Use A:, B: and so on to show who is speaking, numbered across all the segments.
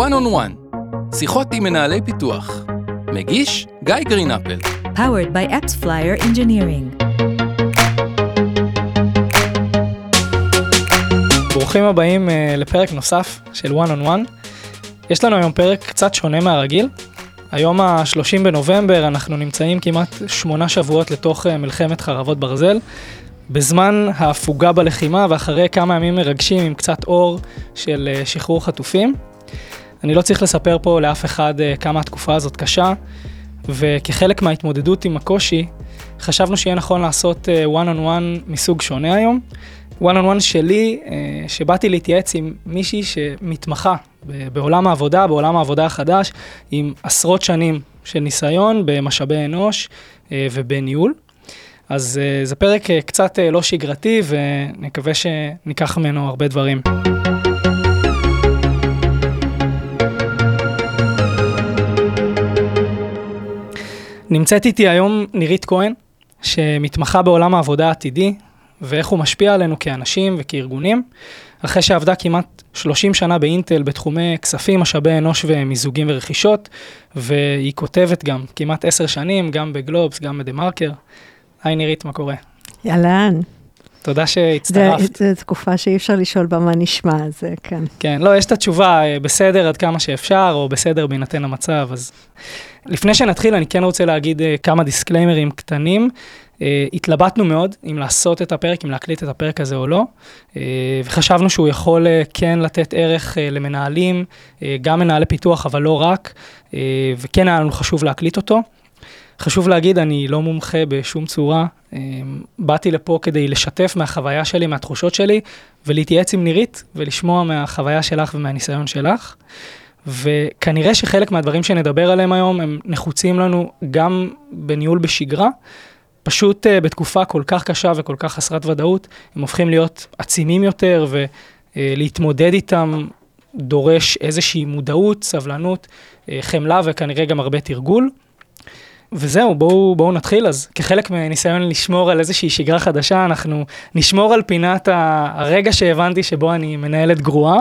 A: One on One, שיחות עם מנהלי פיתוח. מגיש גיא גרינפל.
B: Powered by Apps Flyer Engineering.
C: ברוכים הבאים uh, לפרק נוסף של One on One. יש לנו היום פרק קצת שונה מהרגיל. היום ה-30 בנובמבר, אנחנו נמצאים כמעט שמונה שבועות לתוך uh, מלחמת חרבות ברזל. בזמן ההפוגה בלחימה ואחרי כמה ימים מרגשים עם קצת אור של uh, שחרור חטופים. אני לא צריך לספר פה לאף אחד uh, כמה התקופה הזאת קשה, וכחלק מההתמודדות עם הקושי, חשבנו שיהיה נכון לעשות one on one מסוג שונה היום. one on one שלי, uh, שבאתי להתייעץ עם מישהי שמתמחה בעולם העבודה, בעולם העבודה החדש, עם עשרות שנים של ניסיון במשאבי אנוש uh, ובניהול. אז זה פרק קצת לא שגרתי, ונקווה שניקח ממנו הרבה דברים. נמצאת איתי היום נירית כהן, שמתמחה בעולם העבודה העתידי, ואיך הוא משפיע עלינו כאנשים וכארגונים, אחרי שעבדה כמעט 30 שנה באינטל בתחומי כספים, משאבי אנוש ומיזוגים ורכישות, והיא כותבת גם כמעט 10 שנים, גם בגלובס, גם בדה מרקר. היי נירית, מה קורה?
D: אהלן.
C: תודה שהצטרפת.
D: זו תקופה שאי אפשר לשאול בה מה נשמע, אז כן.
C: כן, לא, יש את התשובה, אה, בסדר עד כמה שאפשר, או בסדר בהינתן המצב, אז... לפני שנתחיל, אני כן רוצה להגיד uh, כמה דיסקליימרים קטנים. Uh, התלבטנו מאוד אם לעשות את הפרק, אם להקליט את הפרק הזה או לא, uh, וחשבנו שהוא יכול uh, כן לתת ערך uh, למנהלים, uh, גם מנהלי פיתוח, אבל לא רק, uh, וכן היה לנו חשוב להקליט אותו. חשוב להגיד, אני לא מומחה בשום צורה. Um, באתי לפה כדי לשתף מהחוויה שלי, מהתחושות שלי, ולהתייעץ עם נירית ולשמוע מהחוויה שלך ומהניסיון שלך. וכנראה שחלק מהדברים שנדבר עליהם היום הם נחוצים לנו גם בניהול בשגרה. פשוט uh, בתקופה כל כך קשה וכל כך חסרת ודאות, הם הופכים להיות עצימים יותר ולהתמודד uh, איתם דורש איזושהי מודעות, סבלנות, uh, חמלה וכנראה גם הרבה תרגול. וזהו, בואו, בואו נתחיל. אז כחלק מניסיון לשמור על איזושהי שגרה חדשה, אנחנו נשמור על פינת הרגע שהבנתי שבו אני מנהלת גרועה.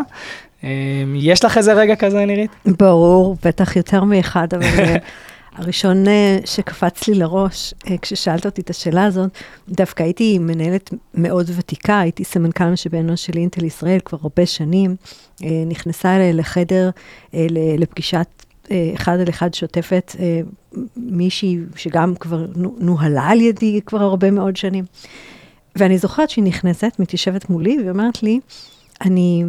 C: יש לך איזה רגע כזה, נירית?
D: ברור, בטח יותר מאחד, אבל הראשון שקפץ לי לראש, כששאלת אותי את השאלה הזאת, דווקא הייתי מנהלת מאוד ותיקה, הייתי סמנכ"ל משאבי אנוש של אינטל ישראל כבר הרבה שנים, נכנסה אליי לחדר לפגישת אחד על אחד שוטפת מישהי שגם כבר נוהלה על ידי כבר הרבה מאוד שנים. ואני זוכרת שהיא נכנסת, מתיישבת מולי, ואומרת לי, אני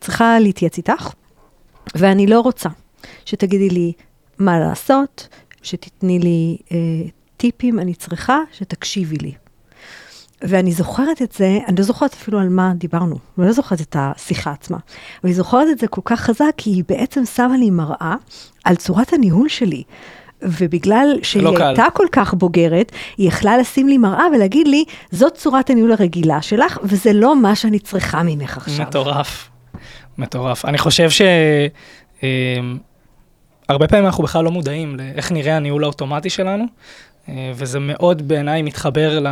D: צריכה להתייעץ איתך, ואני לא רוצה שתגידי לי מה לעשות, שתתני לי אה, טיפים, אני צריכה שתקשיבי לי. ואני זוכרת את זה, אני לא זוכרת אפילו על מה דיברנו, אני לא זוכרת את השיחה עצמה, אבל אני זוכרת את זה כל כך חזק, כי היא בעצם שמה לי מראה על צורת הניהול שלי. ובגלל שהיא לא הייתה קל. כל כך בוגרת, היא יכלה לשים לי מראה ולהגיד לי, זאת צורת הניהול הרגילה שלך, וזה לא מה שאני צריכה ממך עכשיו.
C: מטורף, מטורף. אני חושב ש... הרבה פעמים אנחנו בכלל לא מודעים לאיך נראה הניהול האוטומטי שלנו, וזה מאוד בעיניי מתחבר ל...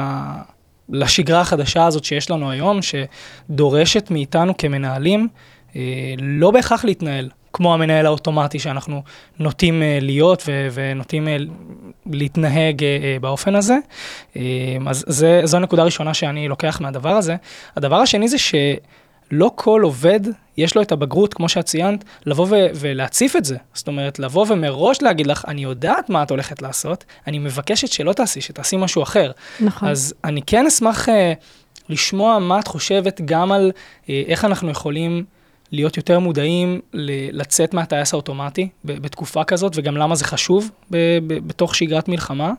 C: לשגרה החדשה הזאת שיש לנו היום, שדורשת מאיתנו כמנהלים לא בהכרח להתנהל כמו המנהל האוטומטי שאנחנו נוטים להיות ו- ונוטים להתנהג באופן הזה. אז זה, זו נקודה ראשונה שאני לוקח מהדבר הזה. הדבר השני זה ש... לא כל עובד, יש לו את הבגרות, כמו שאת ציינת, לבוא ו- ולהציף את זה. זאת אומרת, לבוא ומראש להגיד לך, אני יודעת מה את הולכת לעשות, אני מבקשת שלא תעשי, שתעשי משהו אחר.
D: נכון.
C: אז אני כן אשמח uh, לשמוע מה את חושבת גם על uh, איך אנחנו יכולים להיות יותר מודעים לצאת מהטייס האוטומטי בתקופה כזאת, וגם למה זה חשוב בתוך שגרת מלחמה,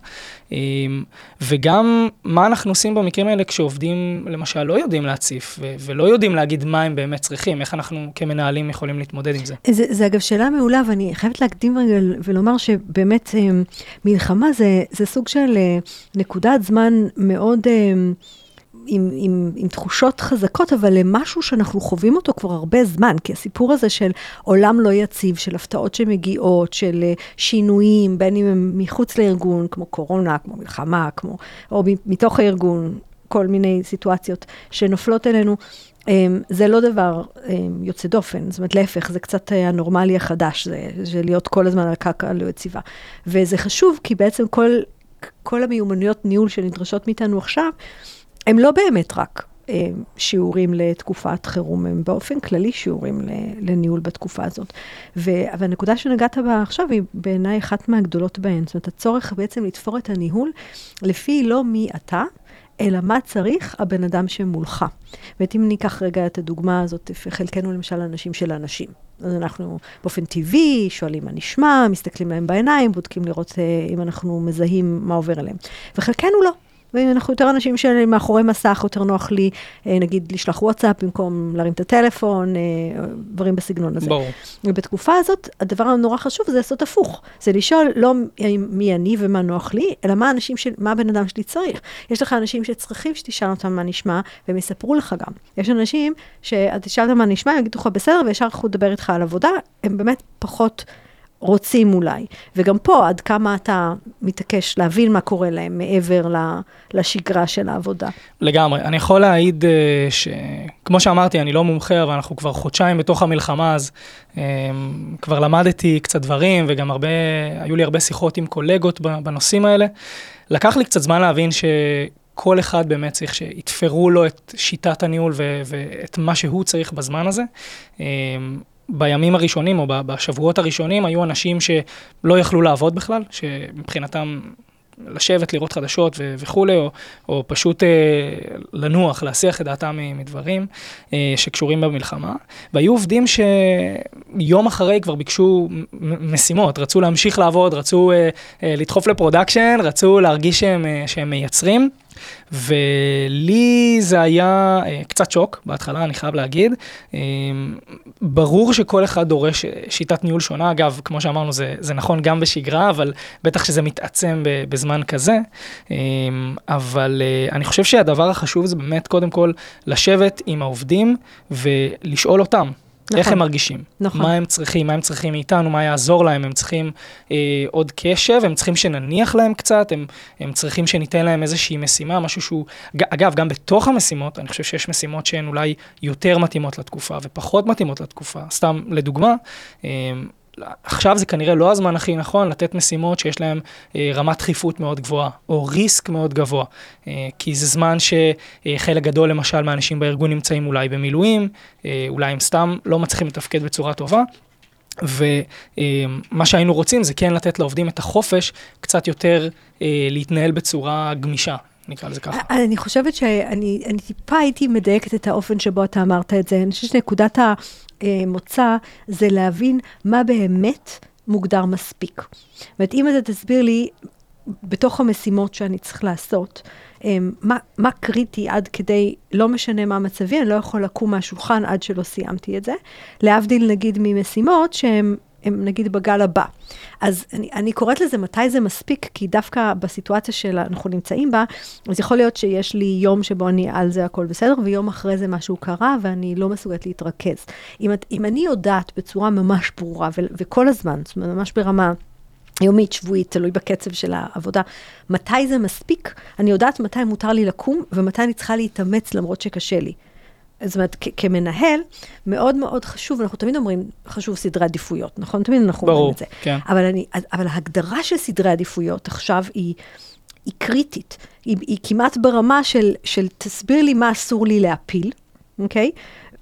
C: אמ, וגם מה אנחנו עושים במקרים האלה כשעובדים, למשל, לא יודעים להציף, ולא יודעים להגיד מה הם באמת צריכים, איך אנחנו כמנהלים יכולים להתמודד עם זה.
D: זה, זה אגב שאלה מעולה, ואני חייבת להקדים רגע ולומר שבאמת אמ, מלחמה זה, זה סוג של אה, נקודת זמן מאוד... עם, עם, עם תחושות חזקות, אבל למשהו שאנחנו חווים אותו כבר הרבה זמן, כי הסיפור הזה של עולם לא יציב, של הפתעות שמגיעות, של אה, שינויים, בין אם הם מחוץ לארגון, כמו קורונה, כמו מלחמה, כמו, או מתוך הארגון, כל מיני סיטואציות שנופלות אלינו. אמ, זה לא דבר אמ, יוצא דופן, זאת אומרת, להפך, זה קצת הנורמלי החדש, זה, זה להיות כל הזמן על קרקע לא יציבה. וזה חשוב, כי בעצם כל, כל המיומנויות ניהול שנדרשות מאיתנו עכשיו, הם לא באמת רק אמ, שיעורים לתקופת חירום, הם באופן כללי שיעורים לניהול בתקופה הזאת. והנקודה שנגעת בה עכשיו היא בעיניי אחת מהגדולות בהן. זאת אומרת, הצורך בעצם לתפור את הניהול לפי לא מי אתה, אלא מה צריך הבן אדם שמולך. ואת אם ניקח רגע את הדוגמה הזאת, חלקנו למשל אנשים של אנשים. אז אנחנו באופן טבעי שואלים מה נשמע, מסתכלים להם בעיניים, בודקים לראות אה, אם אנחנו מזהים מה עובר עליהם. וחלקנו לא. ואנחנו יותר אנשים שמאחורי מסך, יותר נוח לי, אה, נגיד, לשלוח וואטסאפ במקום להרים את הטלפון, אה, דברים בסגנון הזה.
C: ברור.
D: ובתקופה הזאת, הדבר הנורא חשוב זה לעשות הפוך. זה לשאול לא מי אני ומה נוח לי, אלא מה האנשים של, מה הבן אדם שלי צריך. יש לך אנשים שצריכים שתשאל אותם מה נשמע, והם יספרו לך גם. יש אנשים שאתה תשאל אותם מה נשמע, הם יגידו לך בסדר, וישר אנחנו נדבר איתך על עבודה, הם באמת פחות... רוצים אולי. וגם פה, עד כמה אתה מתעקש להבין מה קורה להם מעבר לשגרה של העבודה.
C: לגמרי. אני יכול להעיד uh, שכמו שאמרתי, אני לא מומחה, אבל אנחנו כבר חודשיים בתוך המלחמה, אז um, כבר למדתי קצת דברים, וגם הרבה, היו לי הרבה שיחות עם קולגות בנושאים האלה. לקח לי קצת זמן להבין ש... כל אחד באמת צריך שיתפרו לו את שיטת הניהול ואת מה שהוא צריך בזמן הזה. בימים הראשונים או בשבועות הראשונים היו אנשים שלא יכלו לעבוד בכלל, שמבחינתם לשבת, לראות חדשות ו- וכולי, או, או פשוט אה, לנוח, להסיח את דעתם מדברים אה, שקשורים במלחמה. והיו עובדים שיום אחרי כבר ביקשו משימות, רצו להמשיך לעבוד, רצו אה, אה, לדחוף ל production, רצו להרגיש שהם, אה, שהם מייצרים. ולי זה היה אה, קצת שוק בהתחלה, אני חייב להגיד. אה, ברור שכל אחד דורש שיטת ניהול שונה, אגב, כמו שאמרנו, זה, זה נכון גם בשגרה, אבל בטח שזה מתעצם בזמן כזה. אה, אבל אני חושב שהדבר החשוב זה באמת, קודם כל, לשבת עם העובדים ולשאול אותם. נכון. איך הם מרגישים, נכון. מה הם צריכים, מה הם צריכים מאיתנו, מה יעזור להם, הם צריכים אה, עוד קשב, הם צריכים שנניח להם קצת, הם, הם צריכים שניתן להם איזושהי משימה, משהו שהוא, אגב, גם בתוך המשימות, אני חושב שיש משימות שהן אולי יותר מתאימות לתקופה ופחות מתאימות לתקופה. סתם לדוגמה, אה, עכשיו זה כנראה לא הזמן הכי נכון לתת משימות שיש להן אה, רמת דחיפות מאוד גבוהה, או ריסק מאוד גבוה, אה, כי זה זמן שחלק גדול למשל מהאנשים בארגון נמצאים אולי במילואים, אה, אולי הם סתם לא מצליחים לתפקד בצורה טובה. ומה שהיינו רוצים זה כן לתת לעובדים את החופש קצת יותר אה, להתנהל בצורה גמישה, נקרא לזה ככה.
D: אני חושבת שאני טיפה הייתי מדייקת את האופן שבו אתה אמרת את זה. אני חושבת שנקודת המוצא זה להבין מה באמת מוגדר מספיק. זאת אומרת, אם אתה תסביר לי בתוך המשימות שאני צריך לעשות, מה, מה קריטי עד כדי, לא משנה מה מצבי, אני לא יכול לקום מהשולחן עד שלא סיימתי את זה. להבדיל נגיד ממשימות שהן הם נגיד בגל הבא. אז אני, אני קוראת לזה מתי זה מספיק, כי דווקא בסיטואציה שאנחנו נמצאים בה, אז יכול להיות שיש לי יום שבו אני על זה הכל בסדר, ויום אחרי זה משהו קרה ואני לא מסוגלת להתרכז. אם, אם אני יודעת בצורה ממש ברורה, ו, וכל הזמן, זאת אומרת, ממש ברמה... יומית, שבועית, תלוי בקצב של העבודה. מתי זה מספיק? אני יודעת מתי מותר לי לקום ומתי אני צריכה להתאמץ למרות שקשה לי. זאת אומרת, כמנהל, מאוד מאוד חשוב, אנחנו תמיד אומרים, חשוב סדרי עדיפויות, נכון? תמיד אנחנו
C: ברור,
D: אומרים את זה.
C: כן.
D: אבל, אני, אבל ההגדרה של סדרי עדיפויות עכשיו היא, היא קריטית. היא, היא כמעט ברמה של, של תסביר לי מה אסור לי להפיל, אוקיי?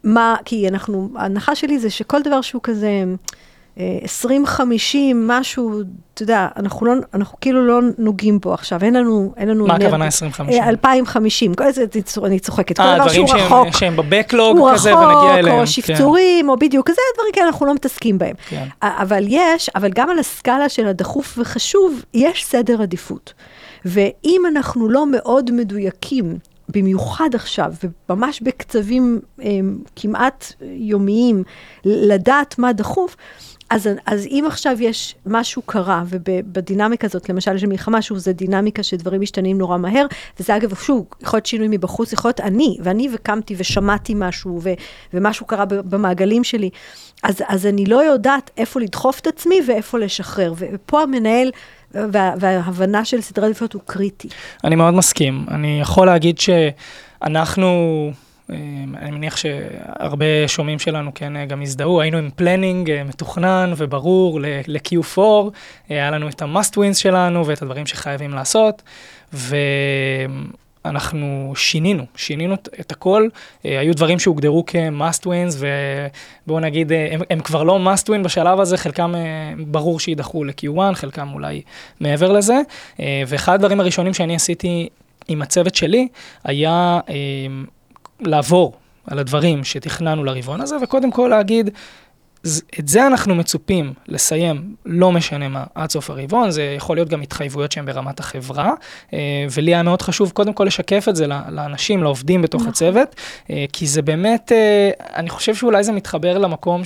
D: מה, כי אנחנו, ההנחה שלי זה שכל דבר שהוא כזה... 2050, משהו, אתה יודע, אנחנו לא, אנחנו כאילו לא נוגעים בו עכשיו, אין לנו, אין לנו...
C: מה הכוונה 2050?
D: 2050, כל זה, אני צוחקת, כל
C: אה,
D: דבר שהוא רחוק.
C: אה, דברים שהם בבקלוג כזה ונגיע אליהם.
D: הוא רחוק, או
C: כן.
D: שפצורים, או בדיוק, כזה דברים כאלה אנחנו לא מתעסקים בהם.
C: כן.
D: אבל יש, אבל גם על הסקאלה של הדחוף וחשוב, יש סדר עדיפות. ואם אנחנו לא מאוד מדויקים, במיוחד עכשיו, וממש בקצבים הם, כמעט יומיים, לדעת מה דחוף, אז, אז אם עכשיו יש משהו קרה, ובדינמיקה הזאת, למשל של מלחמה, שוב, זו דינמיקה שדברים משתנים נורא מהר, וזה אגב, שוב, יכול להיות שינוי מבחוץ, יכול להיות אני, ואני וקמתי ושמעתי משהו, ו, ומשהו קרה במעגלים שלי, אז, אז אני לא יודעת איפה לדחוף את עצמי ואיפה לשחרר. ופה המנהל, וה, וההבנה של סדרי עדיפויות הוא קריטי.
C: אני מאוד מסכים. אני יכול להגיד שאנחנו, אני מניח שהרבה שומעים שלנו כן אה, גם הזדהו, היינו עם planning אה, מתוכנן וברור ל-Q4, היה לנו את ה-must wins שלנו ואת הדברים שחייבים לעשות, ואנחנו שינינו, שינינו את הכל, היו דברים שהוגדרו כ-must wins, ובואו נגיד, הם, הם כבר לא must win בשלב הזה, חלקם ברור שיידחו ל-Q1, חלקם אולי מעבר לזה, ואחד הדברים הראשונים שאני עשיתי עם הצוות שלי, היה לעבור על הדברים שתכננו לרבעון הזה, וקודם כל להגיד, את זה אנחנו מצופים לסיים, לא משנה מה, עד סוף הרבעון, זה יכול להיות גם התחייבויות שהן ברמת החברה, אה, ולי היה מאוד חשוב קודם כל לשקף את זה לאנשים, לעובדים בתוך נכון. הצוות, אה, כי זה באמת, אה, אני חושב שאולי זה מתחבר למקום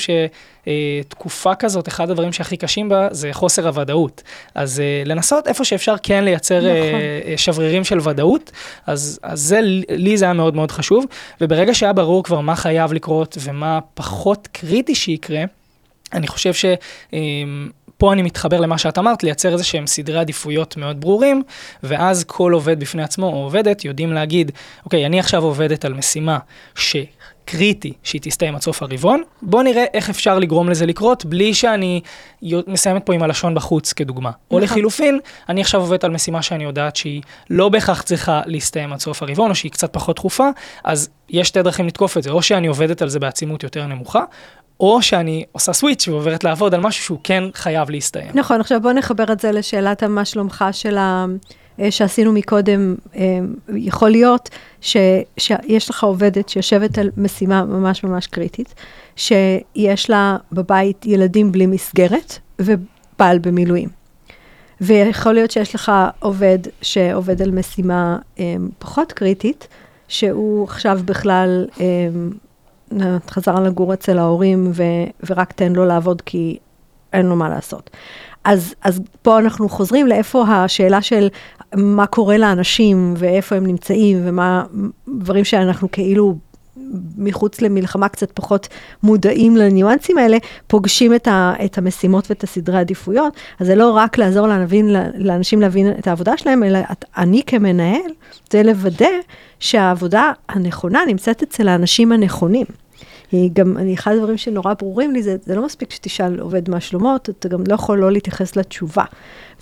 C: שתקופה כזאת, אחד הדברים שהכי קשים בה זה חוסר הוודאות. אז לנסות איפה שאפשר כן לייצר נכון. שברירים של ודאות, אז, אז זה, לי זה היה מאוד מאוד חשוב, וברגע שהיה ברור כבר מה חייב לקרות ומה פחות קריטי שיקרה, אני חושב ש... אמ, פה אני מתחבר למה שאת אמרת, לייצר איזה שהם סדרי עדיפויות מאוד ברורים, ואז כל עובד בפני עצמו או עובדת יודעים להגיד, אוקיי, אני עכשיו עובדת על משימה שקריטי שהיא תסתיים עד סוף הרבעון, בוא נראה איך אפשר לגרום לזה לקרות בלי שאני מסיימת פה עם הלשון בחוץ כדוגמה. נכון. או לחילופין, אני עכשיו עובדת על משימה שאני יודעת שהיא לא בהכרח צריכה להסתיים עד סוף הרבעון, או שהיא קצת פחות דחופה, אז יש שתי דרכים לתקוף את זה, או שאני עובדת על זה בעצימות יותר נמוכה, או שאני עושה סוויץ' ועוברת לעבוד על משהו שהוא כן חייב להסתיים.
D: נכון, עכשיו בוא נחבר את זה לשאלת מה שלומך של ה... אה, שעשינו מקודם, אה, יכול להיות ש, שיש לך עובדת שיושבת על משימה ממש ממש קריטית, שיש לה בבית ילדים בלי מסגרת ובעל במילואים. ויכול להיות שיש לך עובד שעובד על משימה אה, פחות קריטית, שהוא עכשיו בכלל חזר לגור אצל ההורים ו, ורק תן לו לעבוד כי אין לו מה לעשות. אז, אז פה אנחנו חוזרים לאיפה השאלה של מה קורה לאנשים ואיפה הם נמצאים ומה דברים שאנחנו כאילו מחוץ למלחמה קצת פחות מודעים לניואנסים האלה, פוגשים את, ה, את המשימות ואת הסדרי העדיפויות. אז זה לא רק לעזור להבין, לאנשים להבין את העבודה שלהם, אלא אני כמנהל, זה לוודא שהעבודה הנכונה נמצאת אצל האנשים הנכונים. גם, אני, אחד הדברים שנורא ברורים לי, זה, זה לא מספיק שתשאל עובד מה שלומו, אתה גם לא יכול לא להתייחס לתשובה.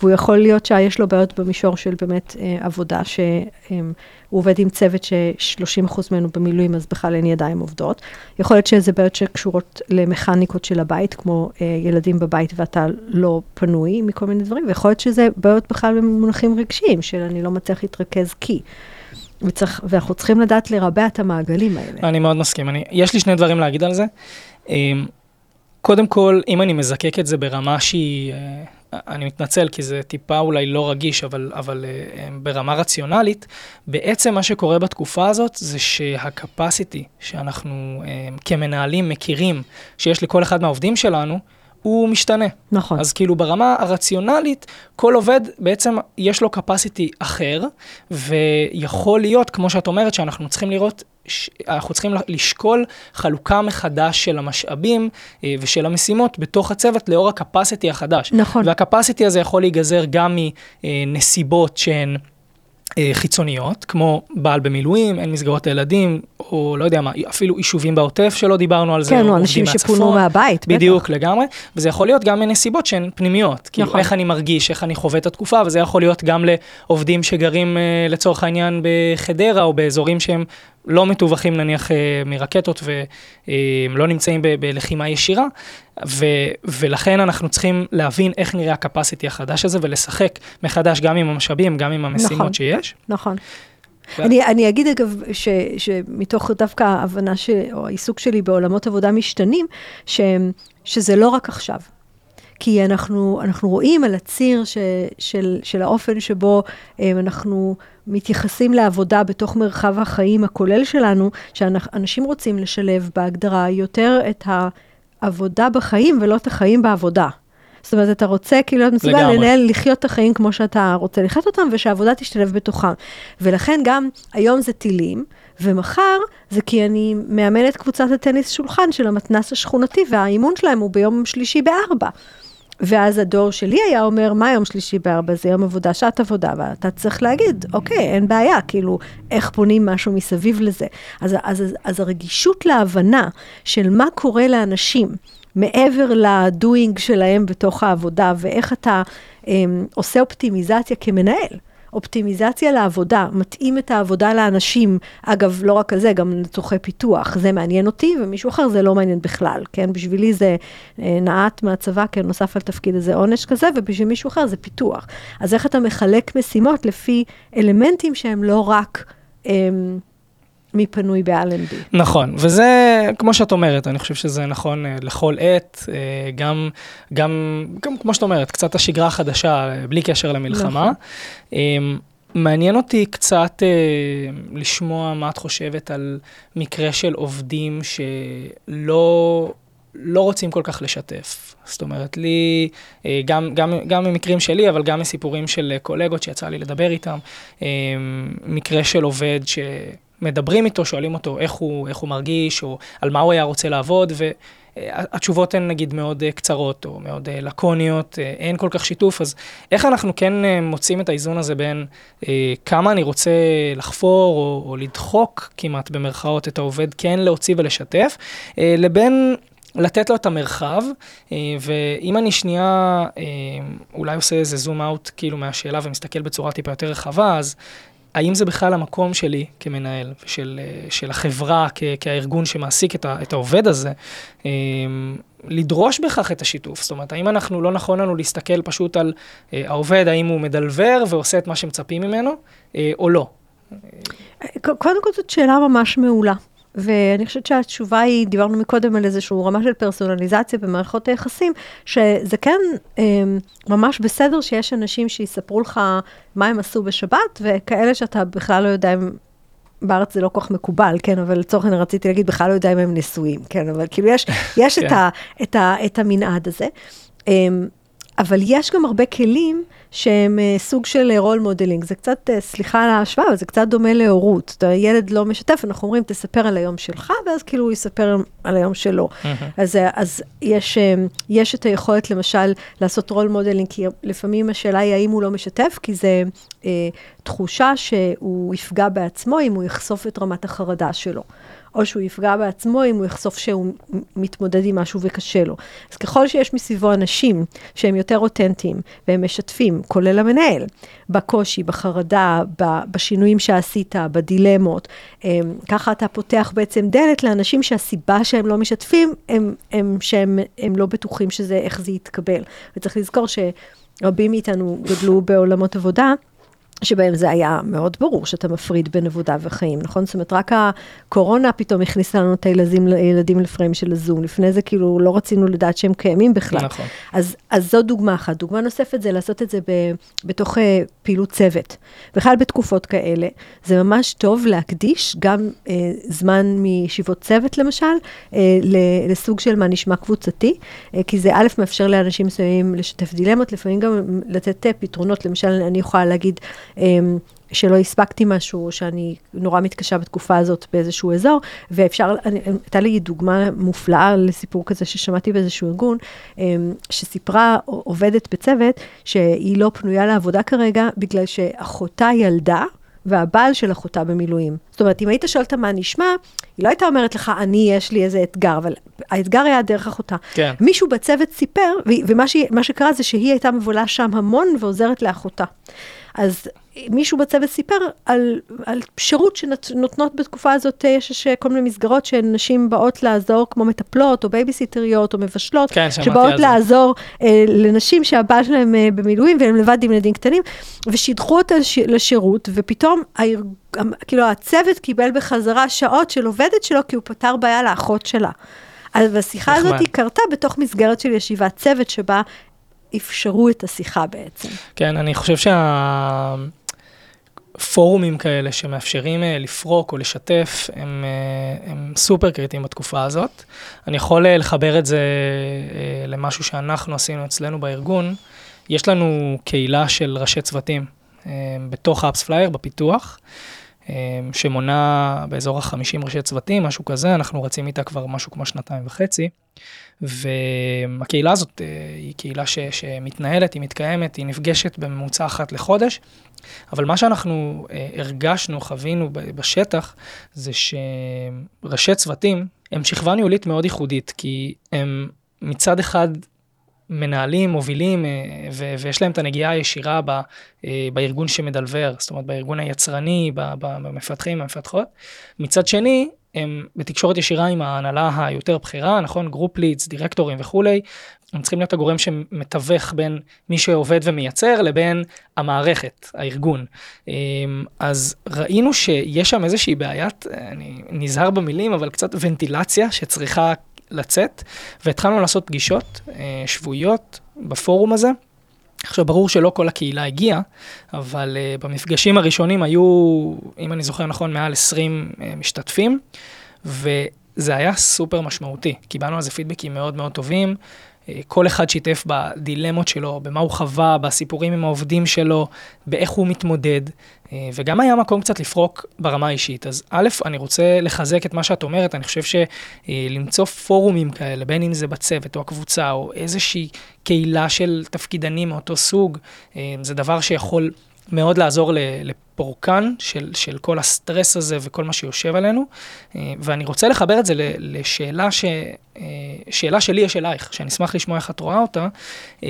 D: והוא יכול להיות שיש לו בעיות במישור של באמת אה, עבודה, שהוא אה, עובד עם צוות ש-30% ממנו במילואים, אז בכלל אין ידיים עובדות. יכול להיות שזה בעיות שקשורות למכניקות של הבית, כמו אה, ילדים בבית ואתה לא פנוי מכל מיני דברים, ויכול להיות שזה בעיות בכלל במונחים רגשיים, של אני לא מצליח להתרכז כי. וצריך, ואנחנו צריכים לדעת לרבע את המעגלים האלה.
C: אני מאוד מסכים. אני, יש לי שני דברים להגיד על זה. אמ, קודם כל, אם אני מזקק את זה ברמה שהיא, אה, אני מתנצל כי זה טיפה אולי לא רגיש, אבל, אבל אה, ברמה רציונלית, בעצם מה שקורה בתקופה הזאת זה שהקפסיטי שאנחנו אה, כמנהלים מכירים שיש לכל אחד מהעובדים שלנו, הוא משתנה.
D: נכון.
C: אז כאילו ברמה הרציונלית, כל עובד בעצם יש לו capacity אחר, ויכול להיות, כמו שאת אומרת, שאנחנו צריכים לראות, אנחנו צריכים לשקול חלוקה מחדש של המשאבים אה, ושל המשימות בתוך הצוות לאור ה-capacity החדש.
D: נכון.
C: וה-capacity הזה יכול להיגזר גם מנסיבות שהן... אה, חיצוניות, כמו בעל במילואים, אין מסגרות לילדים, או לא יודע מה, אפילו יישובים בעוטף שלא דיברנו על זה,
D: כן, או אנשים שפונו מהבית,
C: בטח. בדיוק, לגמרי, וזה יכול להיות גם מנסיבות שהן פנימיות, כאילו נכון. איך אני מרגיש, איך אני חווה את התקופה, וזה יכול להיות גם לעובדים שגרים אה, לצורך העניין בחדרה, או באזורים שהם לא מתווכים נניח אה, מרקטות ולא נמצאים ב- בלחימה ישירה, ו- ולכן אנחנו צריכים להבין איך נראה הקפסיטי החדש הזה ולשחק מחדש גם עם המשאבים, גם עם המשימות נכון, שיש.
D: נכון. ו... אני, אני אגיד אגב, ש, שמתוך דווקא ההבנה ש, או העיסוק שלי בעולמות עבודה משתנים, ש, שזה לא רק עכשיו. כי אנחנו, אנחנו רואים על הציר ש, של, של האופן שבו אה, אנחנו מתייחסים לעבודה בתוך מרחב החיים הכולל שלנו, שאנשים רוצים לשלב בהגדרה יותר את העבודה בחיים ולא את החיים בעבודה. זאת אומרת, אתה רוצה כאילו להיות מסוגל לנהל, לחיות את החיים כמו שאתה רוצה לחיות אותם, ושהעבודה תשתלב בתוכם. ולכן גם היום זה טילים, ומחר זה כי אני מאמנת קבוצת הטניס שולחן של המתנס השכונתי, והאימון שלהם הוא ביום שלישי בארבע. ואז הדור שלי היה אומר, מה יום שלישי בארבע? זה יום עבודה, שעת עבודה, ואתה צריך להגיד, אוקיי, אין בעיה, כאילו, איך בונים משהו מסביב לזה. אז, אז, אז, אז הרגישות להבנה של מה קורה לאנשים מעבר לדוינג שלהם בתוך העבודה, ואיך אתה אמ, עושה אופטימיזציה כמנהל. אופטימיזציה לעבודה, מתאים את העבודה לאנשים. אגב, לא רק על זה, גם לצורכי פיתוח. זה מעניין אותי, ומישהו אחר זה לא מעניין בכלל, כן? בשבילי זה אה, נעט מהצבא, כן, נוסף על תפקיד איזה עונש כזה, ובשביל מישהו אחר זה פיתוח. אז איך אתה מחלק משימות לפי אלמנטים שהם לא רק... אה, מי פנוי באלנבי.
C: נכון, וזה, כמו שאת אומרת, אני חושב שזה נכון uh, לכל עת, uh, גם, גם, גם, כמו שאת אומרת, קצת השגרה החדשה, uh, בלי קשר למלחמה. נכון. Um, מעניין אותי קצת uh, לשמוע מה את חושבת על מקרה של עובדים שלא... לא רוצים כל כך לשתף. זאת אומרת, לי, גם, גם, גם ממקרים שלי, אבל גם מסיפורים של קולגות שיצא לי לדבר איתם, מקרה של עובד ש... מדברים איתו, שואלים אותו איך הוא, איך הוא מרגיש, או על מה הוא היה רוצה לעבוד, והתשובות הן נגיד מאוד אה, קצרות, או מאוד אה, לקוניות, אה, אין כל כך שיתוף, אז איך אנחנו כן מוצאים את האיזון הזה בין כמה אני רוצה לחפור, או, או לדחוק כמעט במרכאות את העובד, כן להוציא ולשתף, לבין לתת לו את המרחב, ואם אני שנייה אולי עושה איזה זום אאוט כאילו מהשאלה ומסתכל בצורה טיפה יותר רחבה, אז האם זה בכלל המקום שלי כמנהל, של, של החברה, כ, כארגון שמעסיק את, ה, את העובד הזה, אמ, לדרוש בכך את השיתוף? זאת אומרת, האם אנחנו, לא נכון לנו להסתכל פשוט על אה, העובד, האם הוא מדלבר ועושה את מה שמצפים ממנו, אה, או לא?
D: קודם כל זאת שאלה ממש מעולה. ואני חושבת שהתשובה היא, דיברנו מקודם על איזושהי רמה של פרסונליזציה במערכות היחסים, שזה כן אה, ממש בסדר שיש אנשים שיספרו לך מה הם עשו בשבת, וכאלה שאתה בכלל לא יודע אם... בארץ זה לא כל כך מקובל, כן, אבל לצורך העניין רציתי להגיד, בכלל לא יודע אם הם נשואים, כן, אבל כאילו יש, יש את, כן. ה, את, ה, את המנעד הזה. אה, אבל יש גם הרבה כלים שהם אה, סוג של role אה, modeling. זה קצת, אה, סליחה על ההשוואה, אבל זה קצת דומה להורות. ילד לא משתף, אנחנו אומרים, תספר על היום שלך, ואז כאילו הוא יספר על היום שלו. אז, אה, אז יש, אה, יש את היכולת, למשל, לעשות role modeling, כי לפעמים השאלה היא האם הוא לא משתף, כי זה אה, תחושה שהוא יפגע בעצמו אם הוא יחשוף את רמת החרדה שלו. או שהוא יפגע בעצמו אם הוא יחשוף שהוא מתמודד עם משהו וקשה לו. אז ככל שיש מסביבו אנשים שהם יותר אותנטיים והם משתפים, כולל המנהל, בקושי, בחרדה, בשינויים שעשית, בדילמות, הם, ככה אתה פותח בעצם דלת לאנשים שהסיבה שהם לא משתפים, הם, הם שהם הם לא בטוחים שזה, איך זה יתקבל. וצריך לזכור שרבים מאיתנו גדלו בעולמות עבודה. שבהם זה היה מאוד ברור שאתה מפריד בין עבודה וחיים, נכון? זאת אומרת, רק הקורונה פתאום הכניסה לנו את הילדים, הילדים לפריים של הזום. לפני זה כאילו לא רצינו לדעת שהם קיימים בכלל. נכון. אז, אז זו דוגמה אחת. דוגמה נוספת זה לעשות את זה ב, בתוך uh, פעילות צוות. בכלל בתקופות כאלה, זה ממש טוב להקדיש גם uh, זמן מישיבות צוות למשל, uh, לסוג של מה נשמע קבוצתי, uh, כי זה א', מאפשר לאנשים מסוימים לשתף דילמות, לפעמים גם לתת פתרונות. למשל, אני יכולה להגיד, שלא הספקתי משהו, שאני נורא מתקשה בתקופה הזאת באיזשהו אזור, ואפשר, הייתה לי דוגמה מופלאה לסיפור כזה ששמעתי באיזשהו ארגון, אמ, שסיפרה עובדת בצוות שהיא לא פנויה לעבודה כרגע, בגלל שאחותה ילדה, והבעל של אחותה במילואים. זאת אומרת, אם היית שואל אותה מה נשמע, היא לא הייתה אומרת לך, אני, יש לי איזה אתגר, אבל האתגר היה דרך אחותה. כן. מישהו בצוות סיפר, ומה ש, שקרה זה שהיא הייתה מבולה שם המון ועוזרת לאחותה. אז מישהו בצוות סיפר על, על שירות שנותנות בתקופה הזאת, יש כל מיני מסגרות שנשים באות לעזור, כמו מטפלות, או בייביסיטריות, או מבשלות,
C: כן,
D: שבאות לעזור אה, לנשים שהבעל שלהם אה, במילואים, והם לבד עם ילדים קטנים, ושידחו אותה לשירות, ופתאום הארג... כאילו הצוות קיבל בחזרה שעות של עובדת שלו, כי הוא פתר בעיה לאחות שלה. אז השיחה הזאת היא קרתה בתוך מסגרת של ישיבת צוות, שבה אפשרו את השיחה בעצם.
C: כן, אני חושב שה... פורומים כאלה שמאפשרים אה, לפרוק או לשתף, הם, אה, הם סופר קריטיים בתקופה הזאת. אני יכול אה, לחבר את זה למשהו שאנחנו עשינו אצלנו בארגון. יש לנו קהילה של ראשי צוותים בתוך ה AppsFlyer, בפיתוח. שמונה באזור ה-50 ראשי צוותים, משהו כזה, אנחנו רצים איתה כבר משהו כמו שנתיים וחצי. והקהילה הזאת אה, היא קהילה ש, שמתנהלת, היא מתקיימת, היא נפגשת בממוצע אחת לחודש, אבל מה שאנחנו אה, הרגשנו, חווינו בשטח, זה שראשי צוותים הם שכבה ניהולית מאוד ייחודית, כי הם מצד אחד מנהלים, מובילים, אה, ו- ויש להם את הנגיעה הישירה ב- בארגון שמדלבר, זאת אומרת בארגון היצרני, במפתחים, במפתחות. מצד שני, הם בתקשורת ישירה עם ההנהלה היותר בכירה, נכון? group leads, דירקטורים וכולי. הם צריכים להיות הגורם שמתווך בין מי שעובד ומייצר לבין המערכת, הארגון. אמ, אז ראינו שיש שם איזושהי בעיית, אני נזהר במילים, אבל קצת ונטילציה שצריכה לצאת, והתחלנו לעשות פגישות אה, שבועיות בפורום הזה. עכשיו, ברור שלא כל הקהילה הגיעה, אבל uh, במפגשים הראשונים היו, אם אני זוכר נכון, מעל 20 uh, משתתפים, וזה היה סופר משמעותי. קיבלנו על זה פידבקים מאוד מאוד טובים. כל אחד שיתף בדילמות שלו, במה הוא חווה, בסיפורים עם העובדים שלו, באיך הוא מתמודד, אה, וגם היה מקום קצת לפרוק ברמה האישית. אז א', אני רוצה לחזק את מה שאת אומרת, אני חושב שלמצוא פורומים כאלה, בין אם זה בצוות או הקבוצה, או איזושהי קהילה של תפקידנים מאותו סוג, אה, זה דבר שיכול מאוד לעזור לפורקן של, של כל הסטרס הזה וכל מה שיושב עלינו. אה, ואני רוצה לחבר את זה לשאלה ש, אה, שאלה שלי יש אלייך, שאני אשמח לשמוע איך את רואה אותה. אה,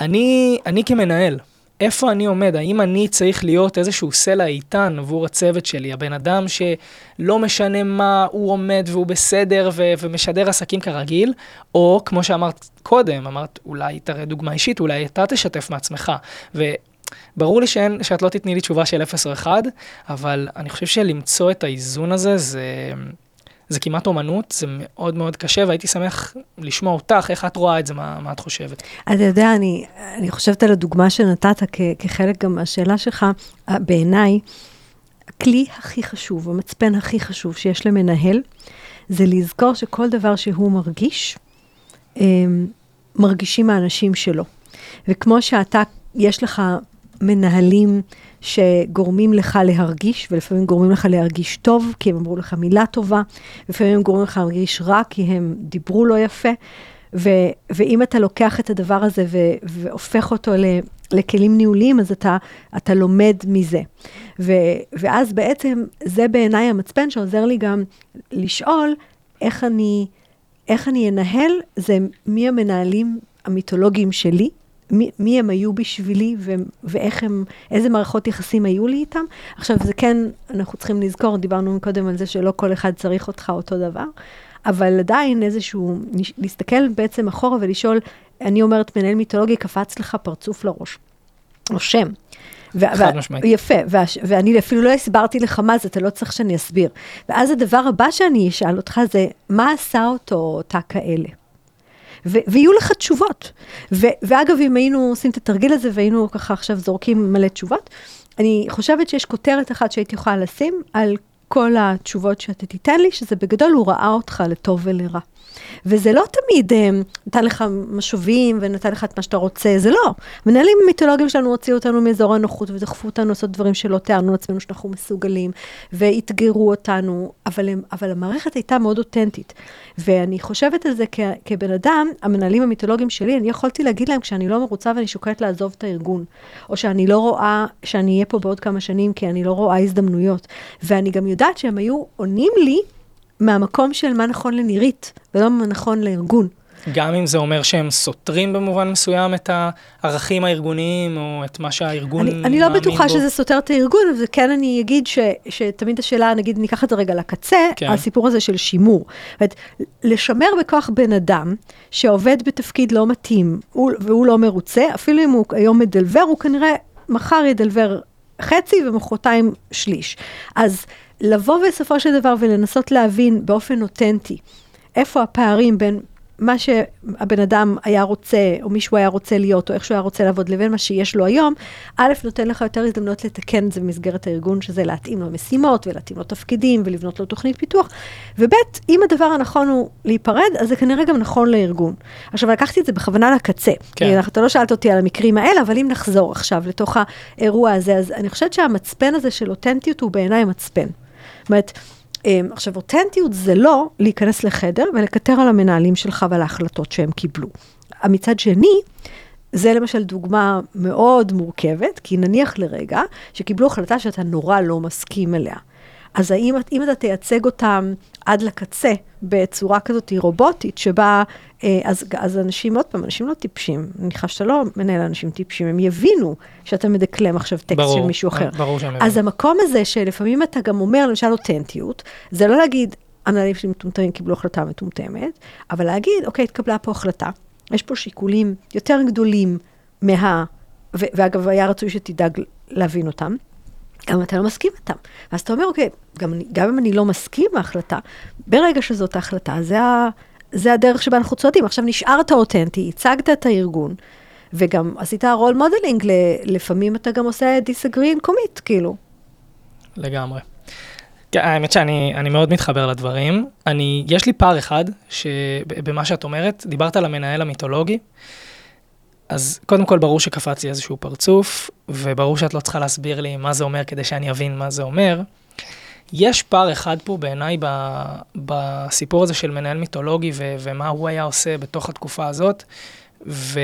C: אני, אני כמנהל, איפה אני עומד? האם אני צריך להיות איזשהו סלע איתן עבור הצוות שלי, הבן אדם שלא משנה מה, הוא עומד והוא בסדר ו- ומשדר עסקים כרגיל, או כמו שאמרת קודם, אמרת, אולי תראה דוגמה אישית, אולי אתה תשתף מעצמך. ו- ברור לי שאין, שאת לא תתני לי תשובה של 0 או 1, אבל אני חושב שלמצוא את האיזון הזה זה, זה כמעט אומנות, זה מאוד מאוד קשה, והייתי שמח לשמוע אותך, איך את רואה את זה, מה, מה את חושבת.
D: אתה יודע, אני, אני חושבת על הדוגמה שנתת כ, כחלק גם מהשאלה שלך, בעיניי, הכלי הכי חשוב, המצפן הכי חשוב שיש למנהל, זה לזכור שכל דבר שהוא מרגיש, הם, מרגישים האנשים שלו. וכמו שאתה, יש לך מנהלים שגורמים לך להרגיש, ולפעמים גורמים לך להרגיש טוב, כי הם אמרו לך מילה טובה, לפעמים הם גורמים לך להרגיש רע, כי הם דיברו לא יפה. ו, ואם אתה לוקח את הדבר הזה ו, והופך אותו ל, לכלים ניהוליים, אז אתה, אתה לומד מזה. ו, ואז בעצם זה בעיניי המצפן שעוזר לי גם לשאול איך אני, איך אני אנהל, זה מי המנהלים המיתולוגיים שלי, מי, מי הם היו בשבילי ו, ואיך הם, איזה מערכות יחסים היו לי איתם. עכשיו, זה כן, אנחנו צריכים לזכור, דיברנו קודם על זה שלא כל אחד צריך אותך אותו דבר, אבל עדיין איזשהו, להסתכל בעצם אחורה ולשאול, אני אומרת, מנהל מיתולוגי קפץ לך פרצוף לראש, או שם.
C: חד משמעית.
D: יפה, ואני אפילו לא הסברתי לך מה זה, אתה לא צריך שאני אסביר. ואז הדבר הבא שאני אשאל אותך זה, מה עשה אותו אותה כאלה? ו- ויהיו לך תשובות. ו- ואגב, אם היינו עושים את התרגיל הזה והיינו ככה עכשיו זורקים מלא תשובות, אני חושבת שיש כותרת אחת שהייתי יכולה לשים על כל התשובות שאתה תיתן לי, שזה בגדול הוא ראה אותך לטוב ולרע. וזה לא תמיד אה, נתן לך משובים ונתן לך את מה שאתה רוצה, זה לא. מנהלים מיתולוגיים שלנו הוציאו אותנו מאזור הנוחות ודחפו אותנו לעשות דברים שלא תיארנו לעצמנו שאנחנו מסוגלים, ואתגרו אותנו, אבל, הם, אבל המערכת הייתה מאוד אותנטית. ואני חושבת על זה כ, כבן אדם, המנהלים המיתולוגיים שלי, אני יכולתי להגיד להם כשאני לא מרוצה ואני שוקלת לעזוב את הארגון, או שאני לא רואה שאני אהיה פה בעוד כמה שנים כי אני לא רואה הזדמנויות. ואני גם יודעת שהם היו עונים לי, מהמקום של מה נכון לנירית, ולא מה נכון לארגון.
C: גם אם זה אומר שהם סותרים במובן מסוים את הערכים הארגוניים, או את מה שהארגון
D: מאמין בו. אני לא בטוחה בו. שזה סותר את הארגון, אבל כן אני אגיד ש, שתמיד השאלה, נגיד, ניקח את זה רגע לקצה, כן. הסיפור הזה של שימור. זאת אומרת, לשמר בכוח בן אדם שעובד בתפקיד לא מתאים, הוא, והוא לא מרוצה, אפילו אם הוא היום מדלבר, הוא כנראה מחר ידלבר חצי ומחרתיים שליש. אז לבוא בסופו של דבר ולנסות להבין באופן אותנטי איפה הפערים בין מה שהבן אדם היה רוצה, או מישהו היה רוצה להיות, או איך שהוא היה רוצה לעבוד, לבין מה שיש לו היום, א', נותן לך יותר הזדמנויות לתקן את זה במסגרת הארגון, שזה להתאים לו משימות, ולהתאים לו תפקידים, ולבנות לו תוכנית פיתוח, וב', אם הדבר הנכון הוא להיפרד, אז זה כנראה גם נכון לארגון. עכשיו, לקחתי את זה בכוונה לקצה.
C: כן.
D: כי אתה לא שאלת אותי על המקרים האלה, אבל אם נחזור עכשיו לתוך האירוע הזה, אז אני חושבת שהמצפן הזה של אותנטיות הוא בעיניי מצפן. אומרת, אמ, עכשיו, אותנטיות זה לא להיכנס לחדר ולקטר על המנהלים שלך ועל ההחלטות שהם קיבלו. מצד שני, זה למשל דוגמה מאוד מורכבת, כי נניח לרגע שקיבלו החלטה שאתה נורא לא מסכים אליה. אז האם, אם אתה תייצג אותם עד לקצה בצורה כזאת רובוטית, שבה, אה, אז, אז אנשים, עוד פעם, אנשים לא טיפשים, אני מניחה שאתה לא מנהל אנשים טיפשים, הם יבינו שאתה מדקלם עכשיו טקסט
C: ברור,
D: של מישהו אחר.
C: ברור שהם
D: אז
C: מבינים.
D: המקום הזה שלפעמים אתה גם אומר, למשל אותנטיות, זה לא להגיד, המנהלים שלי מטומטמים קיבלו החלטה מטומטמת, אבל להגיד, אוקיי, התקבלה פה החלטה, יש פה שיקולים יותר גדולים מה... ו- ואגב, היה רצוי שתדאג להבין אותם. גם אתה לא מסכים איתם. ואז אתה אומר, אוקיי, גם, גם אם אני לא מסכים ההחלטה, ברגע שזאת ההחלטה, זה, ה, זה הדרך שבה אנחנו צועדים. עכשיו נשארת אותנטי, הצגת את הארגון, וגם עשית role modeling, ל, לפעמים אתה גם עושה and commit, כאילו.
C: לגמרי. כן, האמת שאני אני מאוד מתחבר לדברים. אני, יש לי פער אחד שבמה שאת אומרת, דיברת על המנהל המיתולוגי, אז קודם כל ברור שקפץ לי איזשהו פרצוף, וברור שאת לא צריכה להסביר לי מה זה אומר כדי שאני אבין מה זה אומר. יש פער אחד פה בעיניי בסיפור הזה של מנהל מיתולוגי ו, ומה הוא היה עושה בתוך התקופה הזאת, ו,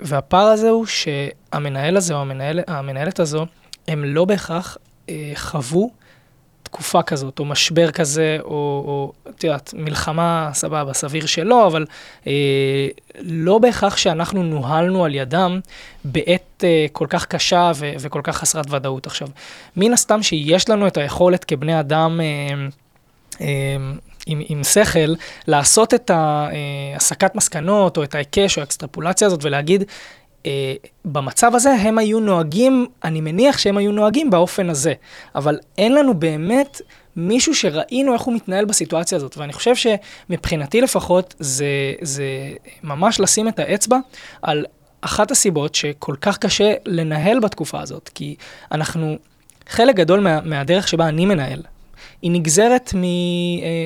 C: והפער הזה הוא שהמנהל הזה או המנהל, המנהלת הזו, הם לא בהכרח אה, חוו תקופה כזאת, או משבר כזה, או, את יודעת, מלחמה, סבבה, סביר שלא, אבל אה, לא בהכרח שאנחנו נוהלנו על ידם בעת אה, כל כך קשה ו- וכל כך חסרת ודאות. עכשיו, מן הסתם שיש לנו את היכולת כבני אדם... אה, אה, עם, עם שכל, לעשות את ההסקת מסקנות, או את ההיקש, או האקסטרפולציה הזאת, ולהגיד, אה, במצב הזה הם היו נוהגים, אני מניח שהם היו נוהגים באופן הזה, אבל אין לנו באמת מישהו שראינו איך הוא מתנהל בסיטואציה הזאת, ואני חושב שמבחינתי לפחות, זה, זה ממש לשים את האצבע על אחת הסיבות שכל כך קשה לנהל בתקופה הזאת, כי אנחנו, חלק גדול מה, מהדרך שבה אני מנהל, היא נגזרת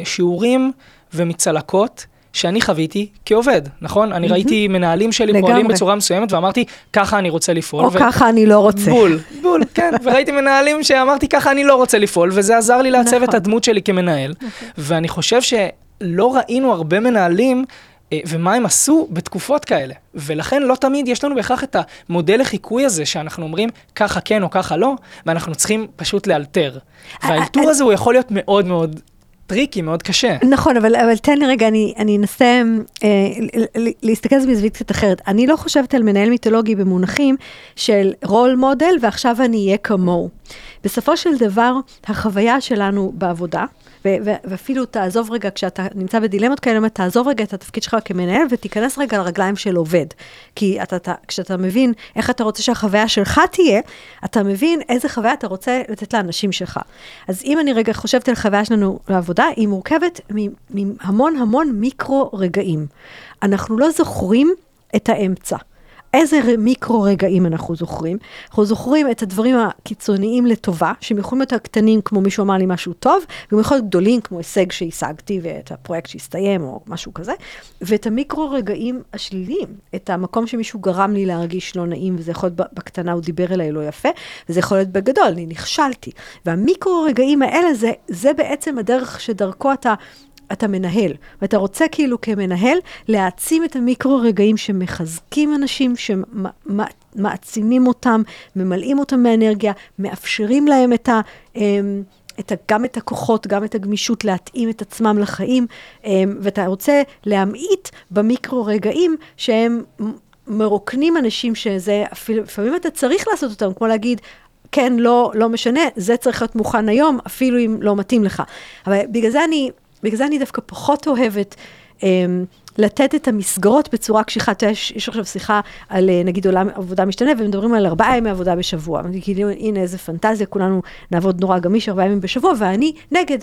C: משיעורים ומצלקות שאני חוויתי כעובד, נכון? אני ראיתי מנהלים שלי
D: לגמרי.
C: פועלים בצורה מסוימת ואמרתי, ככה אני רוצה לפעול.
D: או ככה אני לא רוצה.
C: בול, בול, כן. וראיתי מנהלים שאמרתי, ככה אני לא רוצה לפעול, וזה עזר לי לעצב
D: נכון.
C: את הדמות שלי כמנהל. ואני חושב שלא ראינו הרבה מנהלים. אה, ומה הם עשו בתקופות כאלה. ולכן לא תמיד יש לנו בהכרח את המודל לחיקוי הזה, שאנחנו אומרים ככה כן או ככה לא, ואנחנו צריכים פשוט לאלתר. והאלתור הזה הוא יכול להיות מאוד מאוד טריקי, מאוד קשה.
D: נכון, אבל, אבל תן לי רגע, אני, אני אנסה אה, להסתכל על זה מזווית קצת אחרת. אני לא חושבת על מנהל מיתולוגי במונחים של role model, ועכשיו אני אהיה כמוהו. בסופו של דבר, החוויה שלנו בעבודה, ו- ו- ואפילו תעזוב רגע, כשאתה נמצא בדילמות כאלה, תעזוב רגע את התפקיד שלך כמנהל ותיכנס רגע לרגליים של עובד. כי אתה, אתה, כשאתה מבין איך אתה רוצה שהחוויה שלך תהיה, אתה מבין איזה חוויה אתה רוצה לתת לאנשים שלך. אז אם אני רגע חושבת על החוויה שלנו לעבודה, היא מורכבת מהמון המון מיקרו רגעים. אנחנו לא זוכרים את האמצע. איזה מיקרו רגעים אנחנו זוכרים? אנחנו זוכרים את הדברים הקיצוניים לטובה, שהם יכולים להיות הקטנים כמו מישהו אמר לי משהו טוב, והם יכולים להיות גדולים כמו הישג שהשגתי ואת הפרויקט שהסתיים או משהו כזה, ואת המיקרו רגעים השליליים, את המקום שמישהו גרם לי להרגיש לא נעים, וזה יכול להיות בקטנה הוא דיבר אליי לא יפה, וזה יכול להיות בגדול, אני נכשלתי. והמיקרו רגעים האלה זה, זה בעצם הדרך שדרכו אתה... אתה מנהל, ואתה רוצה כאילו כמנהל להעצים את המיקרו רגעים שמחזקים אנשים, שמעצימים אותם, ממלאים אותם מאנרגיה, מאפשרים להם את ה... אמ, את ה, גם את הכוחות, גם את הגמישות להתאים את עצמם לחיים, אמ, ואתה רוצה להמעיט במיקרו רגעים שהם מרוקנים אנשים שזה, אפילו, לפעמים אתה צריך לעשות אותם, כמו להגיד, כן, לא, לא משנה, זה צריך להיות מוכן היום, אפילו אם לא מתאים לך. אבל בגלל זה אני, בגלל זה אני דווקא פחות אוהבת אמ, לתת את המסגרות בצורה קשיחה. אתה יודע, יש, עכשיו שיחה על אה, נגיד עולם עבודה משתנה, ומדברים על ארבעה ימי עבודה בשבוע. כאילו, הנה איזה פנטזיה, כולנו נעבוד נורא גמיש ארבעה ימים בשבוע, ואני נגד.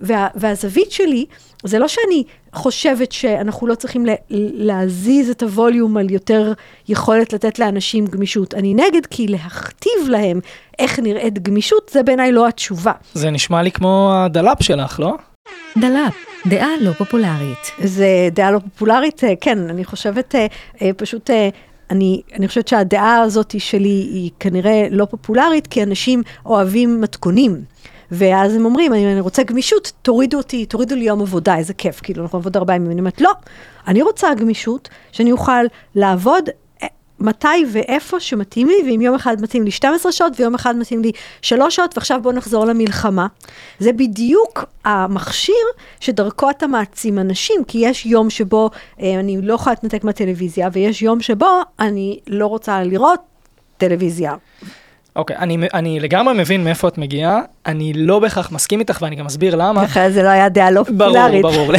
D: וה, והזווית שלי, זה לא שאני חושבת שאנחנו לא צריכים לה, להזיז את ה volume על יותר יכולת לתת לאנשים גמישות. אני נגד, כי להכתיב להם איך נראית גמישות, זה בעיניי לא התשובה.
C: זה נשמע לי כמו הדלאפ שלך, לא?
B: דלאפ, דעה לא פופולרית.
D: זה דעה לא פופולרית, אה, כן, אני חושבת אה, אה, פשוט... אני, אני חושבת שהדעה הזאת שלי היא כנראה לא פופולרית, כי אנשים אוהבים מתכונים. ואז הם אומרים, אני, אני רוצה גמישות, תורידו אותי, תורידו לי יום עבודה, איזה כיף, כאילו, אנחנו נעבוד ארבעה ימים. אני אומרת, לא, אני רוצה גמישות, שאני אוכל לעבוד מתי ואיפה שמתאים לי, ואם יום אחד מתאים לי 12 שעות, ויום אחד מתאים לי 3 שעות, ועכשיו בואו נחזור למלחמה. זה בדיוק המכשיר שדרכו אתה מעצים אנשים, כי יש יום שבו אה, אני לא יכולה להתנתק מהטלוויזיה, ויש יום שבו אני לא רוצה לראות טלוויזיה.
C: אוקיי, אני, אני לגמרי מבין מאיפה את מגיעה, אני לא בהכרח מסכים איתך ואני גם אסביר למה.
D: אחרי זה לא היה דעה לא פופולרית.
C: ברור, ברור.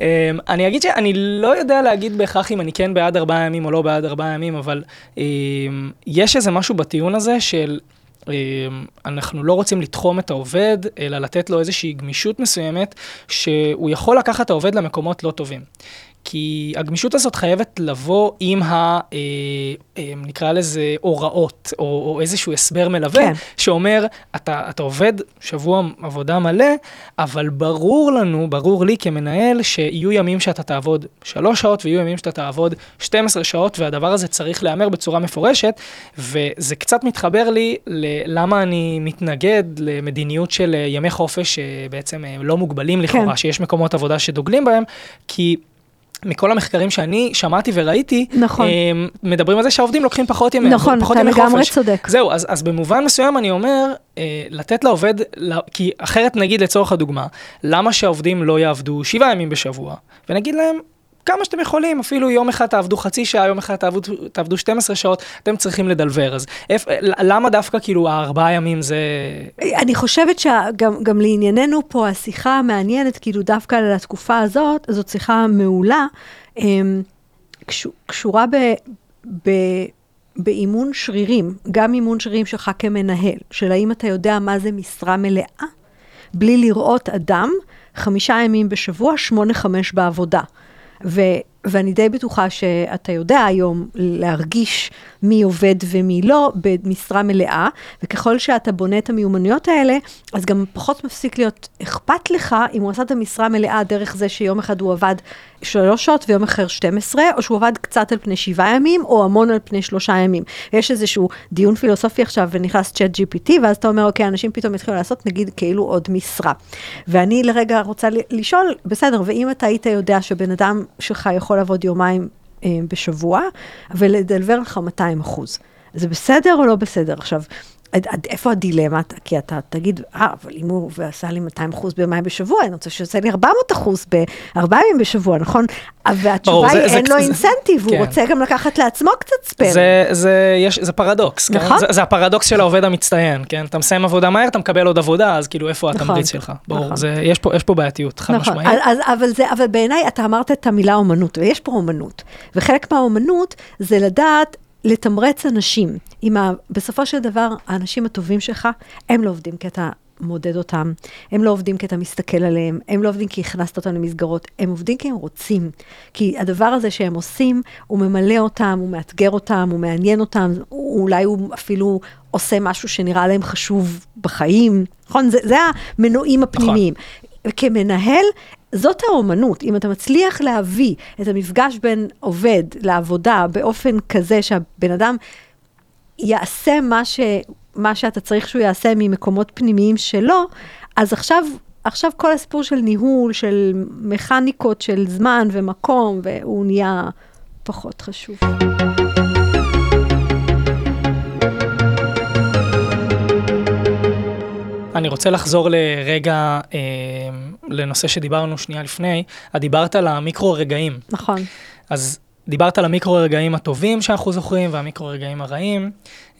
C: אמ, אני אגיד שאני לא יודע להגיד בהכרח אם אני כן בעד ארבעה ימים או לא בעד ארבעה ימים, אבל um, יש איזה משהו בטיעון הזה של um, אנחנו לא רוצים לתחום את העובד, אלא לתת לו איזושהי גמישות מסוימת, שהוא יכול לקחת את העובד למקומות לא טובים. כי הגמישות הזאת חייבת לבוא עם ה... אה, אה, נקרא לזה הוראות, או, או איזשהו הסבר מלווה, כן. שאומר, אתה, אתה עובד שבוע עבודה מלא, אבל ברור לנו, ברור לי כמנהל, שיהיו ימים שאתה תעבוד שלוש שעות, ויהיו ימים שאתה תעבוד 12 שעות, והדבר הזה צריך להיאמר בצורה מפורשת, וזה קצת מתחבר לי ללמה אני מתנגד למדיניות של ימי חופש שבעצם לא מוגבלים לכאורה, כן. שיש מקומות עבודה שדוגלים בהם, כי... מכל המחקרים שאני שמעתי וראיתי,
D: נכון.
C: הם, מדברים על זה שהעובדים לוקחים פחות ימי
D: נכון,
C: פחות
D: אתה לגמרי צודק.
C: זהו, אז, אז במובן מסוים אני אומר, אה, לתת לעובד, כי אחרת נגיד לצורך הדוגמה, למה שהעובדים לא יעבדו שבעה ימים בשבוע, ונגיד להם, כמה שאתם יכולים, אפילו יום אחד תעבדו חצי שעה, יום אחד תעבדו, תעבדו 12 שעות, אתם צריכים לדלבר. אז איפ, למה דווקא כאילו הארבעה ימים זה...
D: אני חושבת שגם לענייננו פה השיחה המעניינת, כאילו דווקא לתקופה הזאת, זאת שיחה מעולה, אמ, קשורה ב... ב באימון שרירים, גם אימון שרירים שלך כמנהל, של האם אתה יודע מה זה משרה מלאה, בלי לראות אדם, חמישה ימים בשבוע, שמונה חמש בעבודה. ו, ואני די בטוחה שאתה יודע היום להרגיש מי עובד ומי לא במשרה מלאה, וככל שאתה בונה את המיומנויות האלה, אז גם פחות מפסיק להיות אכפת לך אם הוא עשה את המשרה מלאה דרך זה שיום אחד הוא עבד שלוש שעות ויום אחר 12, או שהוא עבד קצת על פני שבעה ימים, או המון על פני שלושה ימים. יש איזשהו דיון פילוסופי עכשיו, ונכנס צ'אט GPT, ואז אתה אומר, אוקיי, אנשים פתאום יתחילו לעשות, נגיד, כאילו עוד משרה. ואני לרגע רוצה לשאול, בסדר, ואם אתה היית יודע שבן אדם שלך יכול לעבוד יומיים אה, בשבוע, ולדלבר לך 200 אחוז, זה בסדר או לא בסדר? עכשיו, עד, עד איפה הדילמה? כי אתה תגיד, אה, אבל אם הוא עשה לי 200 אחוז ביומיים בשבוע, אני רוצה שיעשה לי 400 אחוז בארבעה ימים בשבוע, נכון? והתשובה היא, אין לו incentive, הוא כן. רוצה גם לקחת לעצמו קצת spare.
C: זה, זה, יש, זה פרדוקס, כן? נכון? כן? זה, זה הפרדוקס של העובד המצטיין, כן? אתה מסיים עבודה מהר, אתה מקבל עוד עבודה, אז כאילו, איפה נכון, התמריץ שלך? ברור, נכון. זה, יש, פה, יש פה בעייתיות, חד נכון, משמעית.
D: אז, אבל, זה, אבל בעיניי, אתה אמרת את המילה אומנות, ויש פה אומנות, וחלק מהאומנות זה לדעת לתמרץ אנשים. ה... בסופו של דבר, האנשים הטובים שלך, הם לא עובדים כי אתה מודד אותם, הם לא עובדים כי אתה מסתכל עליהם, הם לא עובדים כי הכנסת אותם למסגרות, הם עובדים כי הם רוצים. כי הדבר הזה שהם עושים, הוא ממלא אותם, הוא מאתגר אותם, הוא מעניין אותם, אולי הוא אפילו עושה משהו שנראה להם חשוב בחיים, נכון? זה, זה המנועים הפנימיים. נכון. וכמנהל, זאת האומנות, אם אתה מצליח להביא את המפגש בין עובד לעבודה באופן כזה שהבן אדם יעשה מה, ש, מה שאתה צריך שהוא יעשה ממקומות פנימיים שלו, אז עכשיו, עכשיו כל הסיפור של ניהול, של מכניקות, של זמן ומקום, והוא נהיה פחות חשוב.
C: אני רוצה לחזור לרגע אה, לנושא שדיברנו שנייה לפני. את דיברת על המיקרו-רגעים.
D: נכון.
C: אז דיברת על המיקרו-רגעים הטובים שאנחנו זוכרים והמיקרו-רגעים הרעים,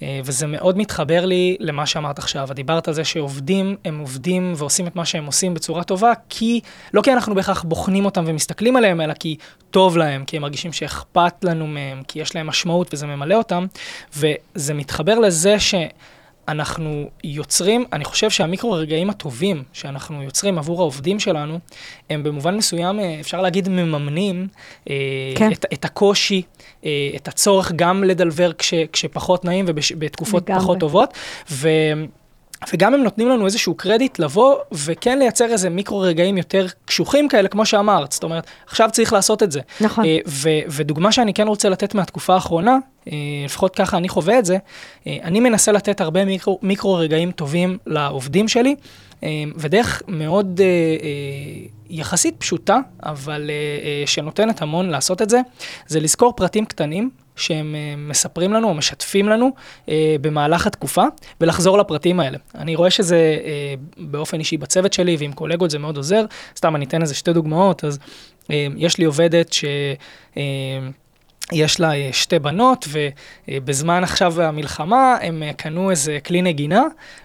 C: אה, וזה מאוד מתחבר לי למה שאמרת עכשיו. את דיברת על זה שעובדים, הם עובדים ועושים את מה שהם עושים בצורה טובה, כי, לא כי אנחנו בהכרח בוחנים אותם ומסתכלים עליהם, אלא כי טוב להם, כי הם מרגישים שאכפת לנו מהם, כי יש להם משמעות וזה ממלא אותם, וזה מתחבר לזה ש... אנחנו יוצרים, אני חושב שהמיקרו הרגעים הטובים שאנחנו יוצרים עבור העובדים שלנו, הם במובן מסוים, אה, אפשר להגיד, מממנים אה,
D: כן.
C: את, את הקושי, אה, את הצורך גם לדלבר כש, כשפחות נעים ובתקופות. פחות טובות. ו... וגם הם נותנים לנו איזשהו קרדיט לבוא וכן לייצר איזה מיקרו רגעים יותר קשוחים כאלה, כמו שאמרת. זאת אומרת, עכשיו צריך לעשות את זה.
D: נכון.
C: אה, ו- ודוגמה שאני כן רוצה לתת מהתקופה האחרונה, אה, לפחות ככה אני חווה את זה, אה, אני מנסה לתת הרבה מיקרו, מיקרו רגעים טובים לעובדים שלי, ודרך מאוד יחסית פשוטה, אבל שנותנת המון לעשות את זה, זה לזכור פרטים קטנים. שהם אה, מספרים לנו או משתפים לנו אה, במהלך התקופה, ולחזור לפרטים האלה. אני רואה שזה אה, באופן אישי בצוות שלי ועם קולגות זה מאוד עוזר. סתם אני אתן איזה שתי דוגמאות, אז יש לי עובדת ש... יש לה שתי בנות, ובזמן עכשיו המלחמה הם קנו איזה כלי נגינה,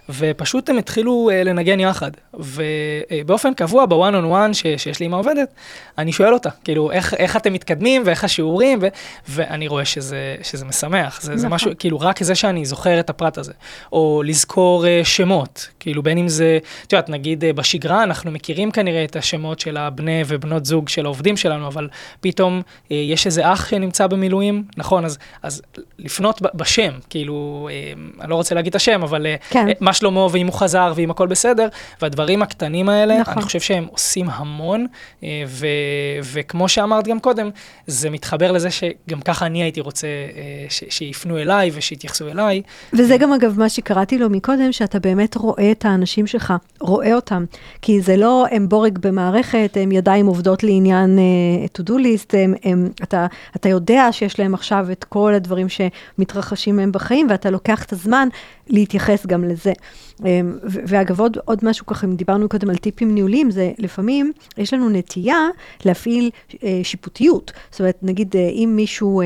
C: ופשוט הם התחילו אה, לנגן יחד. ובאופן קבוע, בוואן און וואן שיש לי עם העובדת, אני שואל אותה, כאילו, איך, איך אתם מתקדמים ואיך השיעורים, ו, ואני רואה שזה, שזה משמח. זה, זה
D: נכון.
C: משהו, כאילו, רק זה שאני זוכר את הפרט הזה. או לזכור אה, שמות, כאילו, בין אם זה, את יודעת, נגיד אה, בשגרה, אנחנו מכירים כנראה את השמות של הבני ובנות זוג של העובדים שלנו, אבל פתאום אה, יש איזה אח שנמצא במילואים, נכון, אז, אז לפנות בשם, כאילו, אה, אני לא רוצה להגיד את השם, אבל אה,
D: כן.
C: אה, מה שלמה ואם הוא חזר ואם הכל בסדר, והדברים הקטנים האלה,
D: נכון.
C: אני חושב שהם עושים המון, אה, ו, וכמו שאמרת גם קודם, זה מתחבר לזה שגם ככה אני הייתי רוצה אה, ש, שיפנו אליי ושיתייחסו אליי.
D: וזה גם אגב מה שקראתי לו מקודם, שאתה באמת רואה את האנשים שלך, רואה אותם. כי זה לא הם בורג במערכת, הם ידיים עובדות לעניין uh, to do list, הם, הם, אתה, אתה יודע שיש להם עכשיו את כל הדברים שמתרחשים מהם בחיים, ואתה לוקח את הזמן להתייחס גם לזה. ו- ואגב, עוד, עוד משהו ככה, אם דיברנו קודם על טיפים ניהוליים, זה לפעמים יש לנו נטייה להפעיל uh, שיפוטיות. זאת אומרת, נגיד, uh, אם מישהו...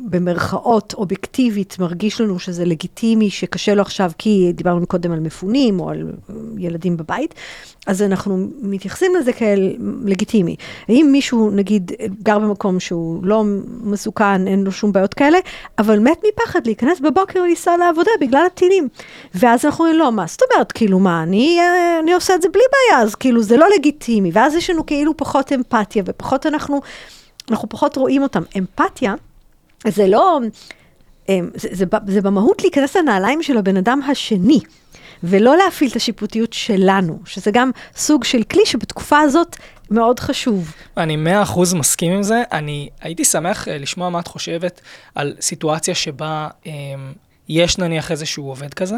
D: במרכאות אובייקטיבית מרגיש לנו שזה לגיטימי, שקשה לו עכשיו כי דיברנו קודם על מפונים או על אה, ילדים בבית, אז אנחנו מתייחסים לזה כאל לגיטימי. אם מישהו נגיד גר במקום שהוא לא מסוכן, אין לו שום בעיות כאלה, אבל מת מפחד להיכנס בבוקר ולנסוע לעבודה בגלל הטילים. ואז אנחנו אומרים, לא, מה זאת אומרת, כאילו מה, אני, אה, אני עושה את זה בלי בעיה, אז כאילו זה לא לגיטימי. ואז יש לנו כאילו פחות אמפתיה ופחות אנחנו, אנחנו פחות רואים אותם. אמפתיה, זה לא, אמ, זה, זה, זה במהות להיכנס לנעליים של הבן אדם השני, ולא להפעיל את השיפוטיות שלנו, שזה גם סוג של כלי שבתקופה הזאת מאוד חשוב.
C: אני מאה אחוז מסכים עם זה. אני הייתי שמח אה, לשמוע מה את חושבת על סיטואציה שבה אה, יש נניח איזשהו עובד כזה,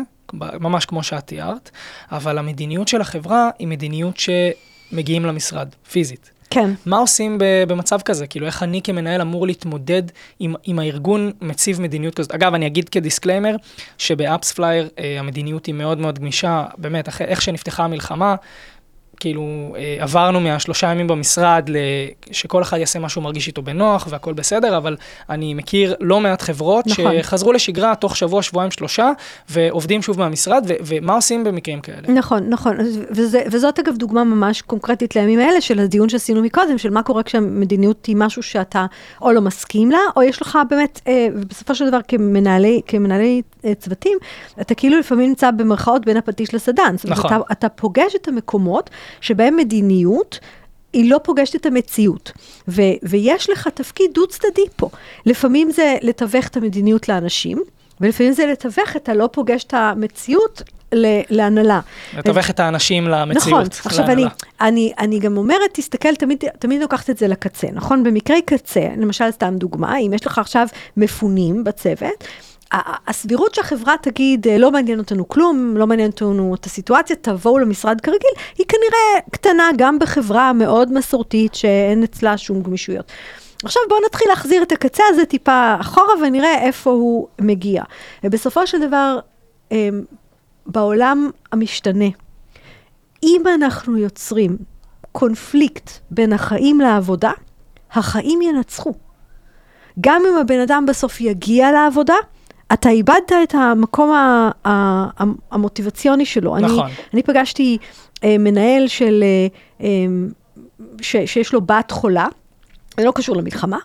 C: ממש כמו שאת תיארת, אבל המדיניות של החברה היא מדיניות שמגיעים למשרד, פיזית.
D: כן.
C: מה עושים במצב כזה? כאילו, איך אני כמנהל אמור להתמודד עם, עם הארגון מציב מדיניות כזאת? אגב, אני אגיד כדיסקליימר, שב AppsFlyer אה, המדיניות היא מאוד מאוד גמישה, באמת, אחרי, איך שנפתחה המלחמה, כאילו, אה, עברנו מהשלושה ימים במשרד, שכל אחד יעשה מה שהוא מרגיש איתו בנוח והכל בסדר, אבל אני מכיר לא מעט חברות
D: נכון.
C: שחזרו לשגרה תוך שבוע, שבועיים, שלושה, ועובדים שוב מהמשרד, ו- ומה עושים במקרים כאלה?
D: נכון, נכון, וזה, וזאת אגב דוגמה ממש קונקרטית לימים האלה של הדיון שעשינו מקודם, של מה קורה כשהמדיניות היא משהו שאתה או לא מסכים לה, או יש לך באמת, אה, ובסופו של דבר כמנהלי, כמנהלי אה, צוותים, אתה כאילו לפעמים נמצא במרכאות בין הפטיש לסדן. זאת אומרת,
C: נכון.
D: אתה, אתה פוגש את המקומות שבהם מדיניות... היא לא פוגשת את המציאות, ו- ויש לך תפקיד דו-צדדי פה. לפעמים זה לתווך את המדיניות לאנשים, ולפעמים זה לתווך את הלא פוגש את המציאות ל- להנהלה.
C: לתווך את האנשים למציאות.
D: נכון, עכשיו אני. אני, אני גם אומרת, תסתכל, תמיד, תמיד לוקחת את זה לקצה, נכון? במקרי קצה, למשל סתם דוגמה, אם יש לך עכשיו מפונים בצוות, הסבירות שהחברה תגיד, "אה, לא מעניין אותנו כלום, לא מעניין אותנו את הסיטואציה, תבואו למשרד כרגיל, היא כנראה קטנה גם בחברה מאוד מסורתית שאין אצלה שום גמישויות. עכשיו בואו נתחיל להחזיר את הקצה הזה טיפה אחורה ונראה איפה הוא מגיע. ובסופו של דבר, אמ, בעולם המשתנה, אם אנחנו יוצרים קונפליקט בין החיים לעבודה, החיים ינצחו. גם אם הבן אדם בסוף יגיע לעבודה, אתה איבדת את המקום ה- ה- ה- המוטיבציוני שלו.
C: נכון.
D: אני, אני פגשתי אה, מנהל של, אה, אה, ש, שיש לו בת חולה, זה לא קשור למלחמה,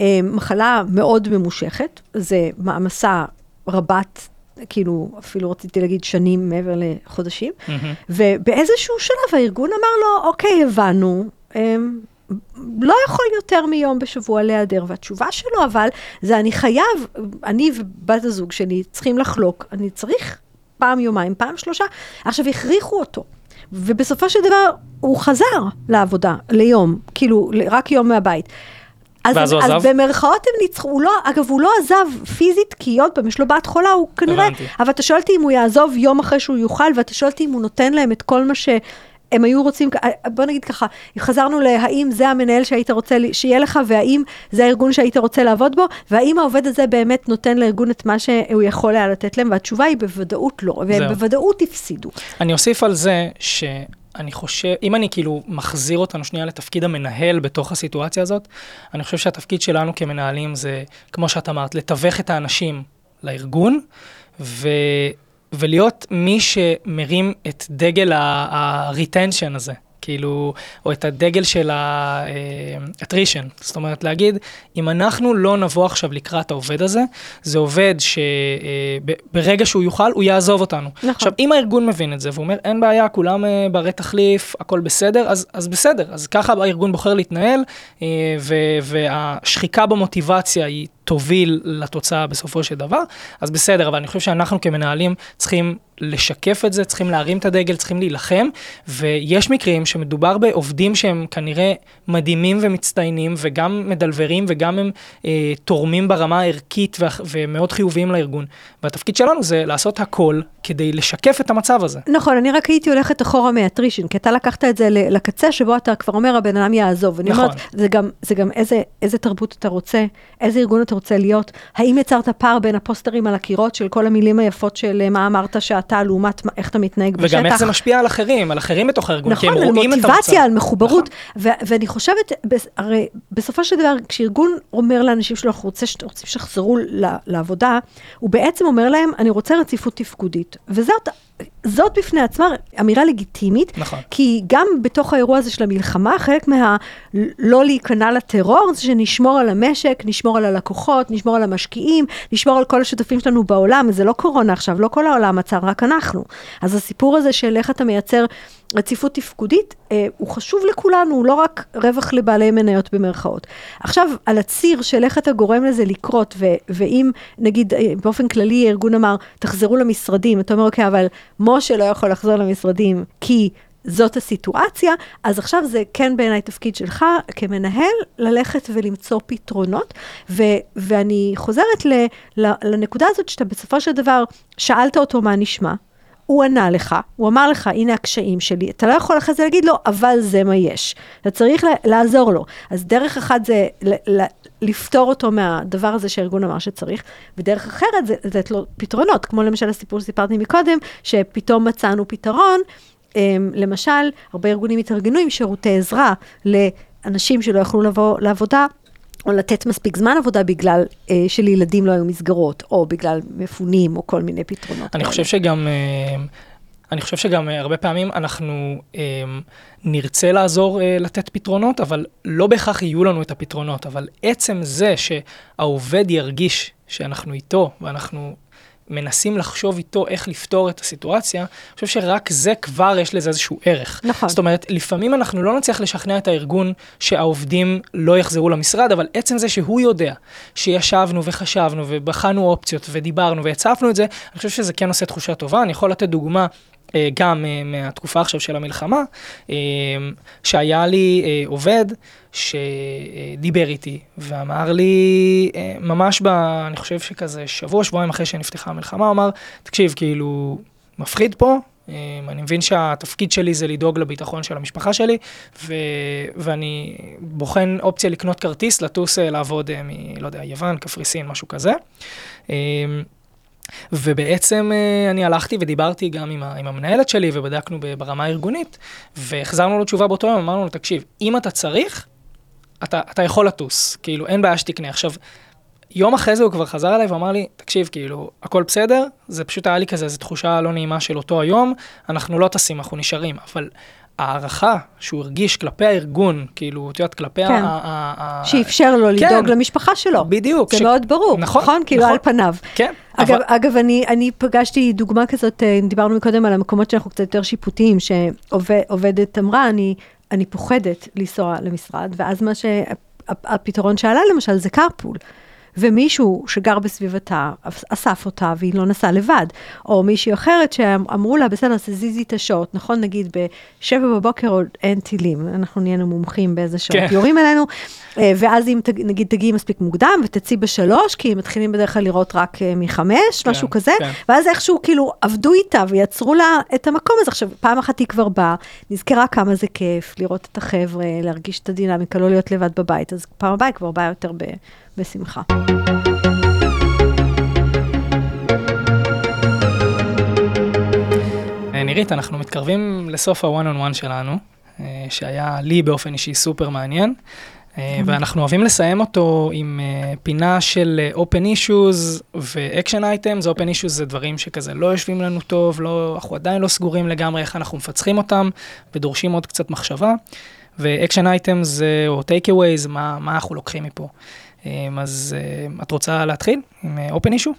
D: אה, מחלה מאוד ממושכת, זה מעמסה רבת כאילו, אפילו רציתי להגיד שנים מעבר לחודשים.
C: מהמם.
D: ובאיזשהו שלב הארגון אמר לו, אוקיי, הבנו, אמ, לא יכול יותר מיום בשבוע להיעדר. והתשובה שלו, אבל, זה אני חייב, אני ובת הזוג שלי צריכים לחלוק, אני צריך פעם יומיים, פעם שלושה. עכשיו, הכריחו אותו. ובסופו של דבר, הוא חזר לעבודה, ליום, כאילו, רק יום מהבית. אז,
C: ואז הוא
D: אז
C: עזב?
D: במרכאות הם ניצחו, הוא לא, אגב, הוא לא עזב פיזית, כי עוד פעם, יש לו בת חולה, הוא כנראה,
C: הבנתי.
D: אבל אתה שואל אותי אם הוא יעזוב יום אחרי שהוא יוכל, ואתה שואל אותי אם הוא נותן להם את כל מה שהם היו רוצים, בוא נגיד ככה, חזרנו להאם זה המנהל שהיית רוצה שיהיה לך, והאם זה הארגון שהיית רוצה לעבוד בו, והאם העובד הזה באמת נותן לארגון את מה שהוא יכול היה לתת להם, והתשובה היא בוודאות לא, והם
C: זהו.
D: בוודאות הפסידו.
C: אני אוסיף על זה שאני חושב, אם אני כאילו מחזיר אותנו שנייה לתפקיד המנהל בתוך הסיטואציה הזאת, אני חושב שהתפקיד שלנו כמנהלים זה, כמו שאת אמרת, לתווך את האנשים לארגון, ו... ולהיות מי שמרים את דגל ה-retension הזה. כאילו, או את הדגל של ה-attrition. זאת אומרת, להגיד, אם אנחנו לא נבוא עכשיו לקראת העובד הזה, זה עובד שברגע שהוא יוכל, הוא יעזוב אותנו.
D: נכון.
C: עכשיו, אם הארגון מבין את זה, והוא אומר, אין בעיה, כולם אה, ברי תחליף, הכל בסדר, אז, אז בסדר. אז ככה הארגון בוחר להתנהל, אה, והשחיקה במוטיבציה היא תוביל לתוצאה בסופו של דבר, אז בסדר, אבל אני חושב שאנחנו כמנהלים צריכים לשקף את זה, צריכים להרים את הדגל, צריכים להילחם, ויש מקרים שמדובר בעובדים שהם כנראה מדהימים ומצטיינים, וגם מדלברים, וגם הם אה, תורמים ברמה הערכית ומאוד חיוביים לארגון. והתפקיד שלנו זה לעשות הכל כדי לשקף את המצב הזה.
D: נכון, אני רק הייתי הולכת אחורה מהטרישן, כי אתה לקחת את זה לקצה שבו אתה כבר אומר, הבן אדם יעזוב.
C: נכון.
D: אומרת, זה גם, זה גם איזה, איזה תרבות אתה רוצה, איזה ארגון אתה רוצה להיות, האם יצרת פער בין הפוסטרים על הקירות של כל המילים היפות של אה, מה אמרת שאתה, לעומת איך אתה מתנהג בשטח.
C: וגם איך זה משפיע על אחרים, על אחרים בתוך הארגון, כי
D: נכון,
C: הם
D: על
C: רואים את המצב.
D: מוטיבציה, על מחוברות.
C: נכון.
D: ו- ואני חושבת, הרי בסופו של דבר, כשארגון אומר לאנשים שלו, אנחנו רוצים שיחזרו לעבודה, הוא בעצם אומר להם, אני רוצה רציפות תפקודית. וזאת זאת בפני עצמה אמירה לגיטימית,
C: נכון.
D: כי גם בתוך האירוע הזה של המלחמה, חלק מה לא להיכנע לטרור, זה שנשמור על המשק, נשמור על הלקוחות, נשמור על המשקיעים, נשמור על כל השותפים שלנו בעולם, זה לא קורונה עכשיו, לא כל העולם עצר, רק אנחנו. אז הסיפור הזה של איך אתה מייצר רציפות תפקודית, אה, הוא חשוב לכולנו, הוא לא רק רווח לבעלי מניות במרכאות. עכשיו, על הציר של איך אתה גורם לזה לקרות, ו- ואם נגיד אה, באופן כללי הארגון אמר, תחזרו למשרדים, אתה אומר, אוקיי, אבל משה לא יכול לחזור למשרדים כי זאת הסיטואציה, אז עכשיו זה כן בעיניי תפקיד שלך כמנהל, ללכת ולמצוא פתרונות. ו- ואני חוזרת ל- ל- לנקודה הזאת שאתה בסופו של דבר שאלת אותו מה נשמע. הוא ענה לך, הוא אמר לך, הנה הקשיים שלי, אתה לא יכול אחרי זה להגיד לו, אבל זה מה יש. אתה צריך לעזור לו. אז דרך אחת זה ל- ל- לפתור אותו מהדבר הזה שהארגון אמר שצריך, ודרך אחרת זה לתת לו פתרונות, כמו למשל הסיפור שסיפרתי מקודם, שפתאום מצאנו פתרון. אמ, למשל, הרבה ארגונים התארגנו עם שירותי עזרה לאנשים שלא יכלו לבוא לעבודה. או לתת מספיק זמן עבודה בגלל אה, שלילדים לא היו מסגרות, או בגלל מפונים, או כל מיני פתרונות.
C: אני
D: כאלה.
C: חושב שגם, אה, אני חושב שגם אה, הרבה פעמים אנחנו אה, נרצה לעזור אה, לתת פתרונות, אבל לא בהכרח יהיו לנו את הפתרונות. אבל עצם זה שהעובד ירגיש שאנחנו איתו, ואנחנו מנסים לחשוב איתו איך לפתור את הסיטואציה, אני חושב שרק זה כבר יש לזה איזשהו ערך.
D: נכון.
C: זאת אומרת, לפעמים אנחנו לא נצליח לשכנע את הארגון שהעובדים לא יחזרו למשרד, אבל עצם זה שהוא יודע שישבנו וחשבנו ובחנו אופציות ודיברנו והצפנו את זה, אני חושב שזה כן עושה תחושה טובה. אני יכול לתת דוגמה. אה, גם אה, מהתקופה עכשיו של המלחמה, אה, שהיה לי עובד שדיבר איתי ואמר לי, ממש ב... אני חושב שכזה שבוע, שבועיים אחרי שנפתחה המלחמה, אמר, תקשיב, כאילו, מפחיד פה, אה, אני מבין שהתפקיד שלי זה לדאוג לביטחון של המשפחה שלי, ו... ואני בוחן אופציה לקנות כרטיס, לטוס לעבוד מ... לא יודע, יוון, קפריסין, משהו כזה. ובעצם אה, אני הלכתי ודיברתי גם עם, עם המנהלת שלי ובדקנו ברמה הארגונית, והחזרנו לו תשובה באותו יום, אמרנו לו, תקשיב, אם אתה צריך, אתה, אתה יכול לטוס, כאילו, אין בעיה שתקנה. עכשיו, יום אחרי זה הוא כבר חזר אליי ואמר לי, תקשיב, כאילו, הכל בסדר, זה פשוט היה לי כזה, איזו תחושה לא נעימה של אותו היום, אנחנו לא טסים, אנחנו נשארים, אבל ההערכה שהוא הרגיש כלפי הארגון, כאילו, את יודעת, כלפי
D: כן.
C: ה...
D: שאפשר לו
C: כן.
D: לדאוג למשפחה שלו.
C: בדיוק.
D: זה
C: ש-
D: מאוד ברור,
C: נכון,
D: נכון? כאילו
C: נכון.
D: על פניו.
C: כן.
D: אגב,
C: אבל-
D: אגב אני, אני פגשתי דוגמה כזאת, אה, דיברנו קודם על המקומות שאנחנו קצת יותר שיפוטיים, שעובדת אמרה, אני, אני פוחדת לנסוע למשרד, ואז מה שהפתרון שעלה למשל זה carpool. ומישהו שגר בסביבתה אסף אותה והיא לא נסעה לבד, או מישהי אחרת שאמרו לה, בסדר, תזיזי את השעות, נכון, נגיד בשבע בבוקר עוד אין טילים, אנחנו נהיינו מומחים באיזה שעות
C: כן.
D: יורים עלינו, אה, ואז אם נגיד תגיעי מספיק מוקדם ותצאי בשלוש, כי הם מתחילים בדרך כלל לראות רק אה, מחמש,
C: כן,
D: משהו כזה,
C: כן.
D: ואז איכשהו כאילו עבדו איתה ויצרו לה את המקום הזה. עכשיו, פעם אחת היא כבר באה, נזכרה כמה זה כיף לראות את החבר'ה, להרגיש את הדינמיקה, לא להיות לבד בבית, אז פעם הבאה היא כבר באה יותר ב- בשמחה.
C: אה, נירית, אנחנו מתקרבים לסוף ה-one on one שלנו, אה, שהיה לי באופן אישי סופר מעניין, אה, ואנחנו אוהבים לסיים אותו עם פינה של open issues ו-action items. open issues זה דברים שכזה לא יושבים לנו טוב, לא, אנחנו עדיין לא סגורים לגמרי איך אנחנו מפצחים אותם, ודורשים עוד קצת מחשבה. ו-action items או takeaways, מה, מה אנחנו לוקחים מפה. אה, אז אה, את רוצה להתחיל עם אה, open issue?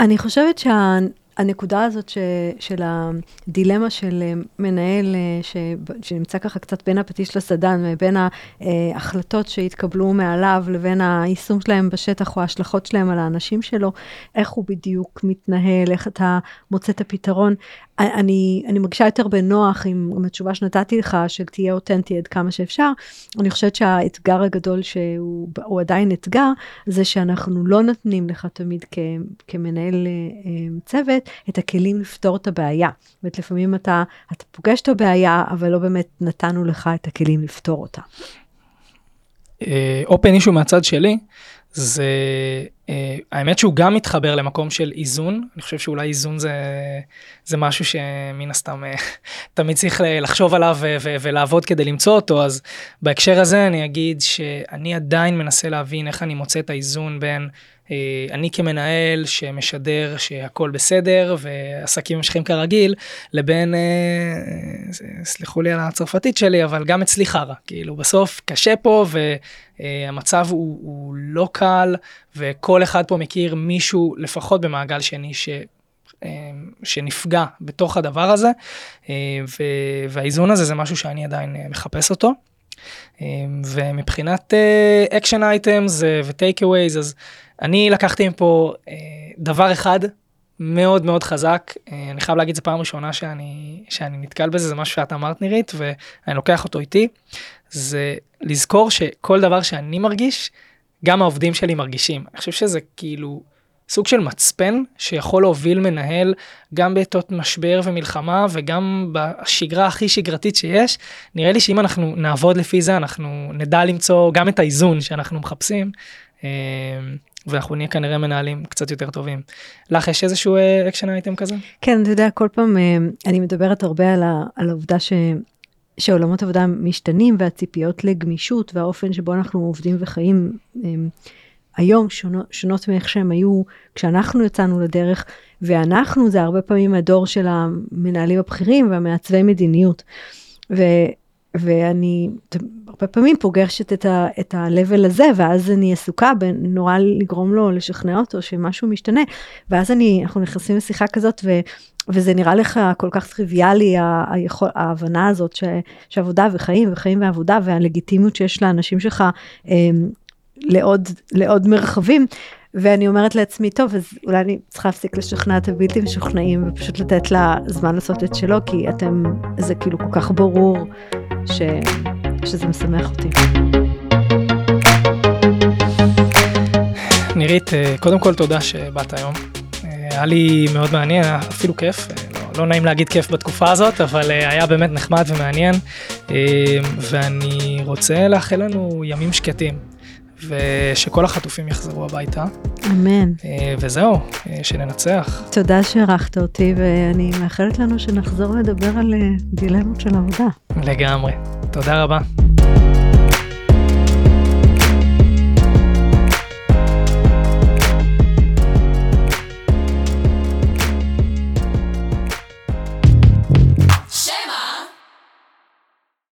D: אני חושבת שהנקודה הזאת ש, של הדילמה של אה, מנהל אה, ש, שנמצא ככה קצת בין הפטיש לסדן, ובין ההחלטות שהתקבלו מעליו לבין היישום שלהם בשטח או ההשלכות שלהם על האנשים שלו, איך הוא בדיוק מתנהל, איך אתה מוצא את הפתרון. אני, אני מרגישה יותר בנוח עם, עם התשובה שנתתי לך, של תהיה אותנטי עד כמה שאפשר. אני חושבת שהאתגר הגדול שהוא הוא עדיין אתגר, זה שאנחנו לא נותנים לך תמיד כ, כמנהל אה, אה, צוות את הכלים לפתור את הבעיה. זאת אומרת, לפעמים אתה, אתה פוגש את הבעיה, אבל לא באמת נתנו לך את הכלים לפתור אותה.
C: אופן אישו מהצד שלי, זה אה, האמת שהוא גם מתחבר למקום של איזון, אני חושב שאולי איזון זה, זה משהו שמן הסתם אה, תמיד צריך לחשוב עליו ו- ו- ולעבוד כדי למצוא אותו, אז בהקשר הזה אני אגיד שאני עדיין מנסה להבין איך אני מוצא את האיזון בין אה, אני כמנהל שמשדר שהכל בסדר ועסקים ממשיכים כרגיל, לבין, אה, אה, סלחו לי על הצרפתית שלי, אבל גם אצלי חרא, כאילו בסוף קשה פה והמצב הוא, הוא לא קל וכל אחד פה מכיר מישהו לפחות במעגל שני ש... אה, שנפגע בתוך הדבר הזה, אה, והאיזון הזה זה משהו שאני עדיין אה, מחפש אותו. אה, ומבחינת action items ו takeaways, אז אני לקחתי מפה אה, דבר אחד מאוד מאוד חזק, אה, אני חייב להגיד, זו פעם ראשונה שאני, שאני נתקל בזה, זה משהו שאת אמרת נירית, ואני לוקח אותו איתי, זה לזכור שכל דבר שאני מרגיש, גם העובדים שלי מרגישים. אני חושב שזה כאילו סוג של מצפן שיכול להוביל מנהל גם בעתות משבר ומלחמה וגם בשגרה הכי שגרתית שיש. נראה לי שאם אנחנו נעבוד לפי זה, אנחנו נדע למצוא גם את האיזון שאנחנו מחפשים. אה, ואנחנו נהיה כנראה מנהלים קצת יותר טובים. לך יש איזשהו action item כזה?
D: כן, אתה יודע, כל פעם אה, אני מדברת הרבה על, ה, על העובדה ש, שעולמות עבודה משתנים והציפיות לגמישות והאופן שבו אנחנו עובדים וחיים אה, היום שונות, שונות מאיך שהם היו כשאנחנו יצאנו לדרך, ואנחנו זה הרבה פעמים הדור של המנהלים הבכירים והמעצבי מדיניות. ו, ואני הרבה פעמים פוגשת את, ה, את ה-level הזה, ואז אני עסוקה בנורא לגרום לו, לשכנע אותו שמשהו משתנה, ואז אני, אנחנו נכנסים לשיחה כזאת, ו, וזה נראה לך כל כך טריוויאלי, היכול, ההבנה הזאת ש, שעבודה וחיים וחיים ועבודה, והלגיטימיות שיש לאנשים שלך אה, לעוד, לעוד מרחבים. ואני אומרת לעצמי, טוב, אז אולי אני צריכה להפסיק לשכנע את הבלתי משוכנעים ופשוט לתת לה זמן לעשות את שלו, כי אתם, זה כאילו כל כך ברור ש, שזה משמח אותי.
C: נירית, קודם כל תודה שבאת היום. היה לי מאוד מעניין, היה אפילו כיף, לא, לא נעים להגיד כיף בתקופה הזאת, אבל היה באמת נחמד ומעניין, ואני רוצה לאחל לנו ימים שקטים. ושכל החטופים יחזרו הביתה.
D: אמן.
C: וזהו, שננצח.
D: תודה שערכת אותי, ואני מאחלת לנו שנחזור לדבר על דילמות של עבודה.
C: לגמרי. תודה רבה.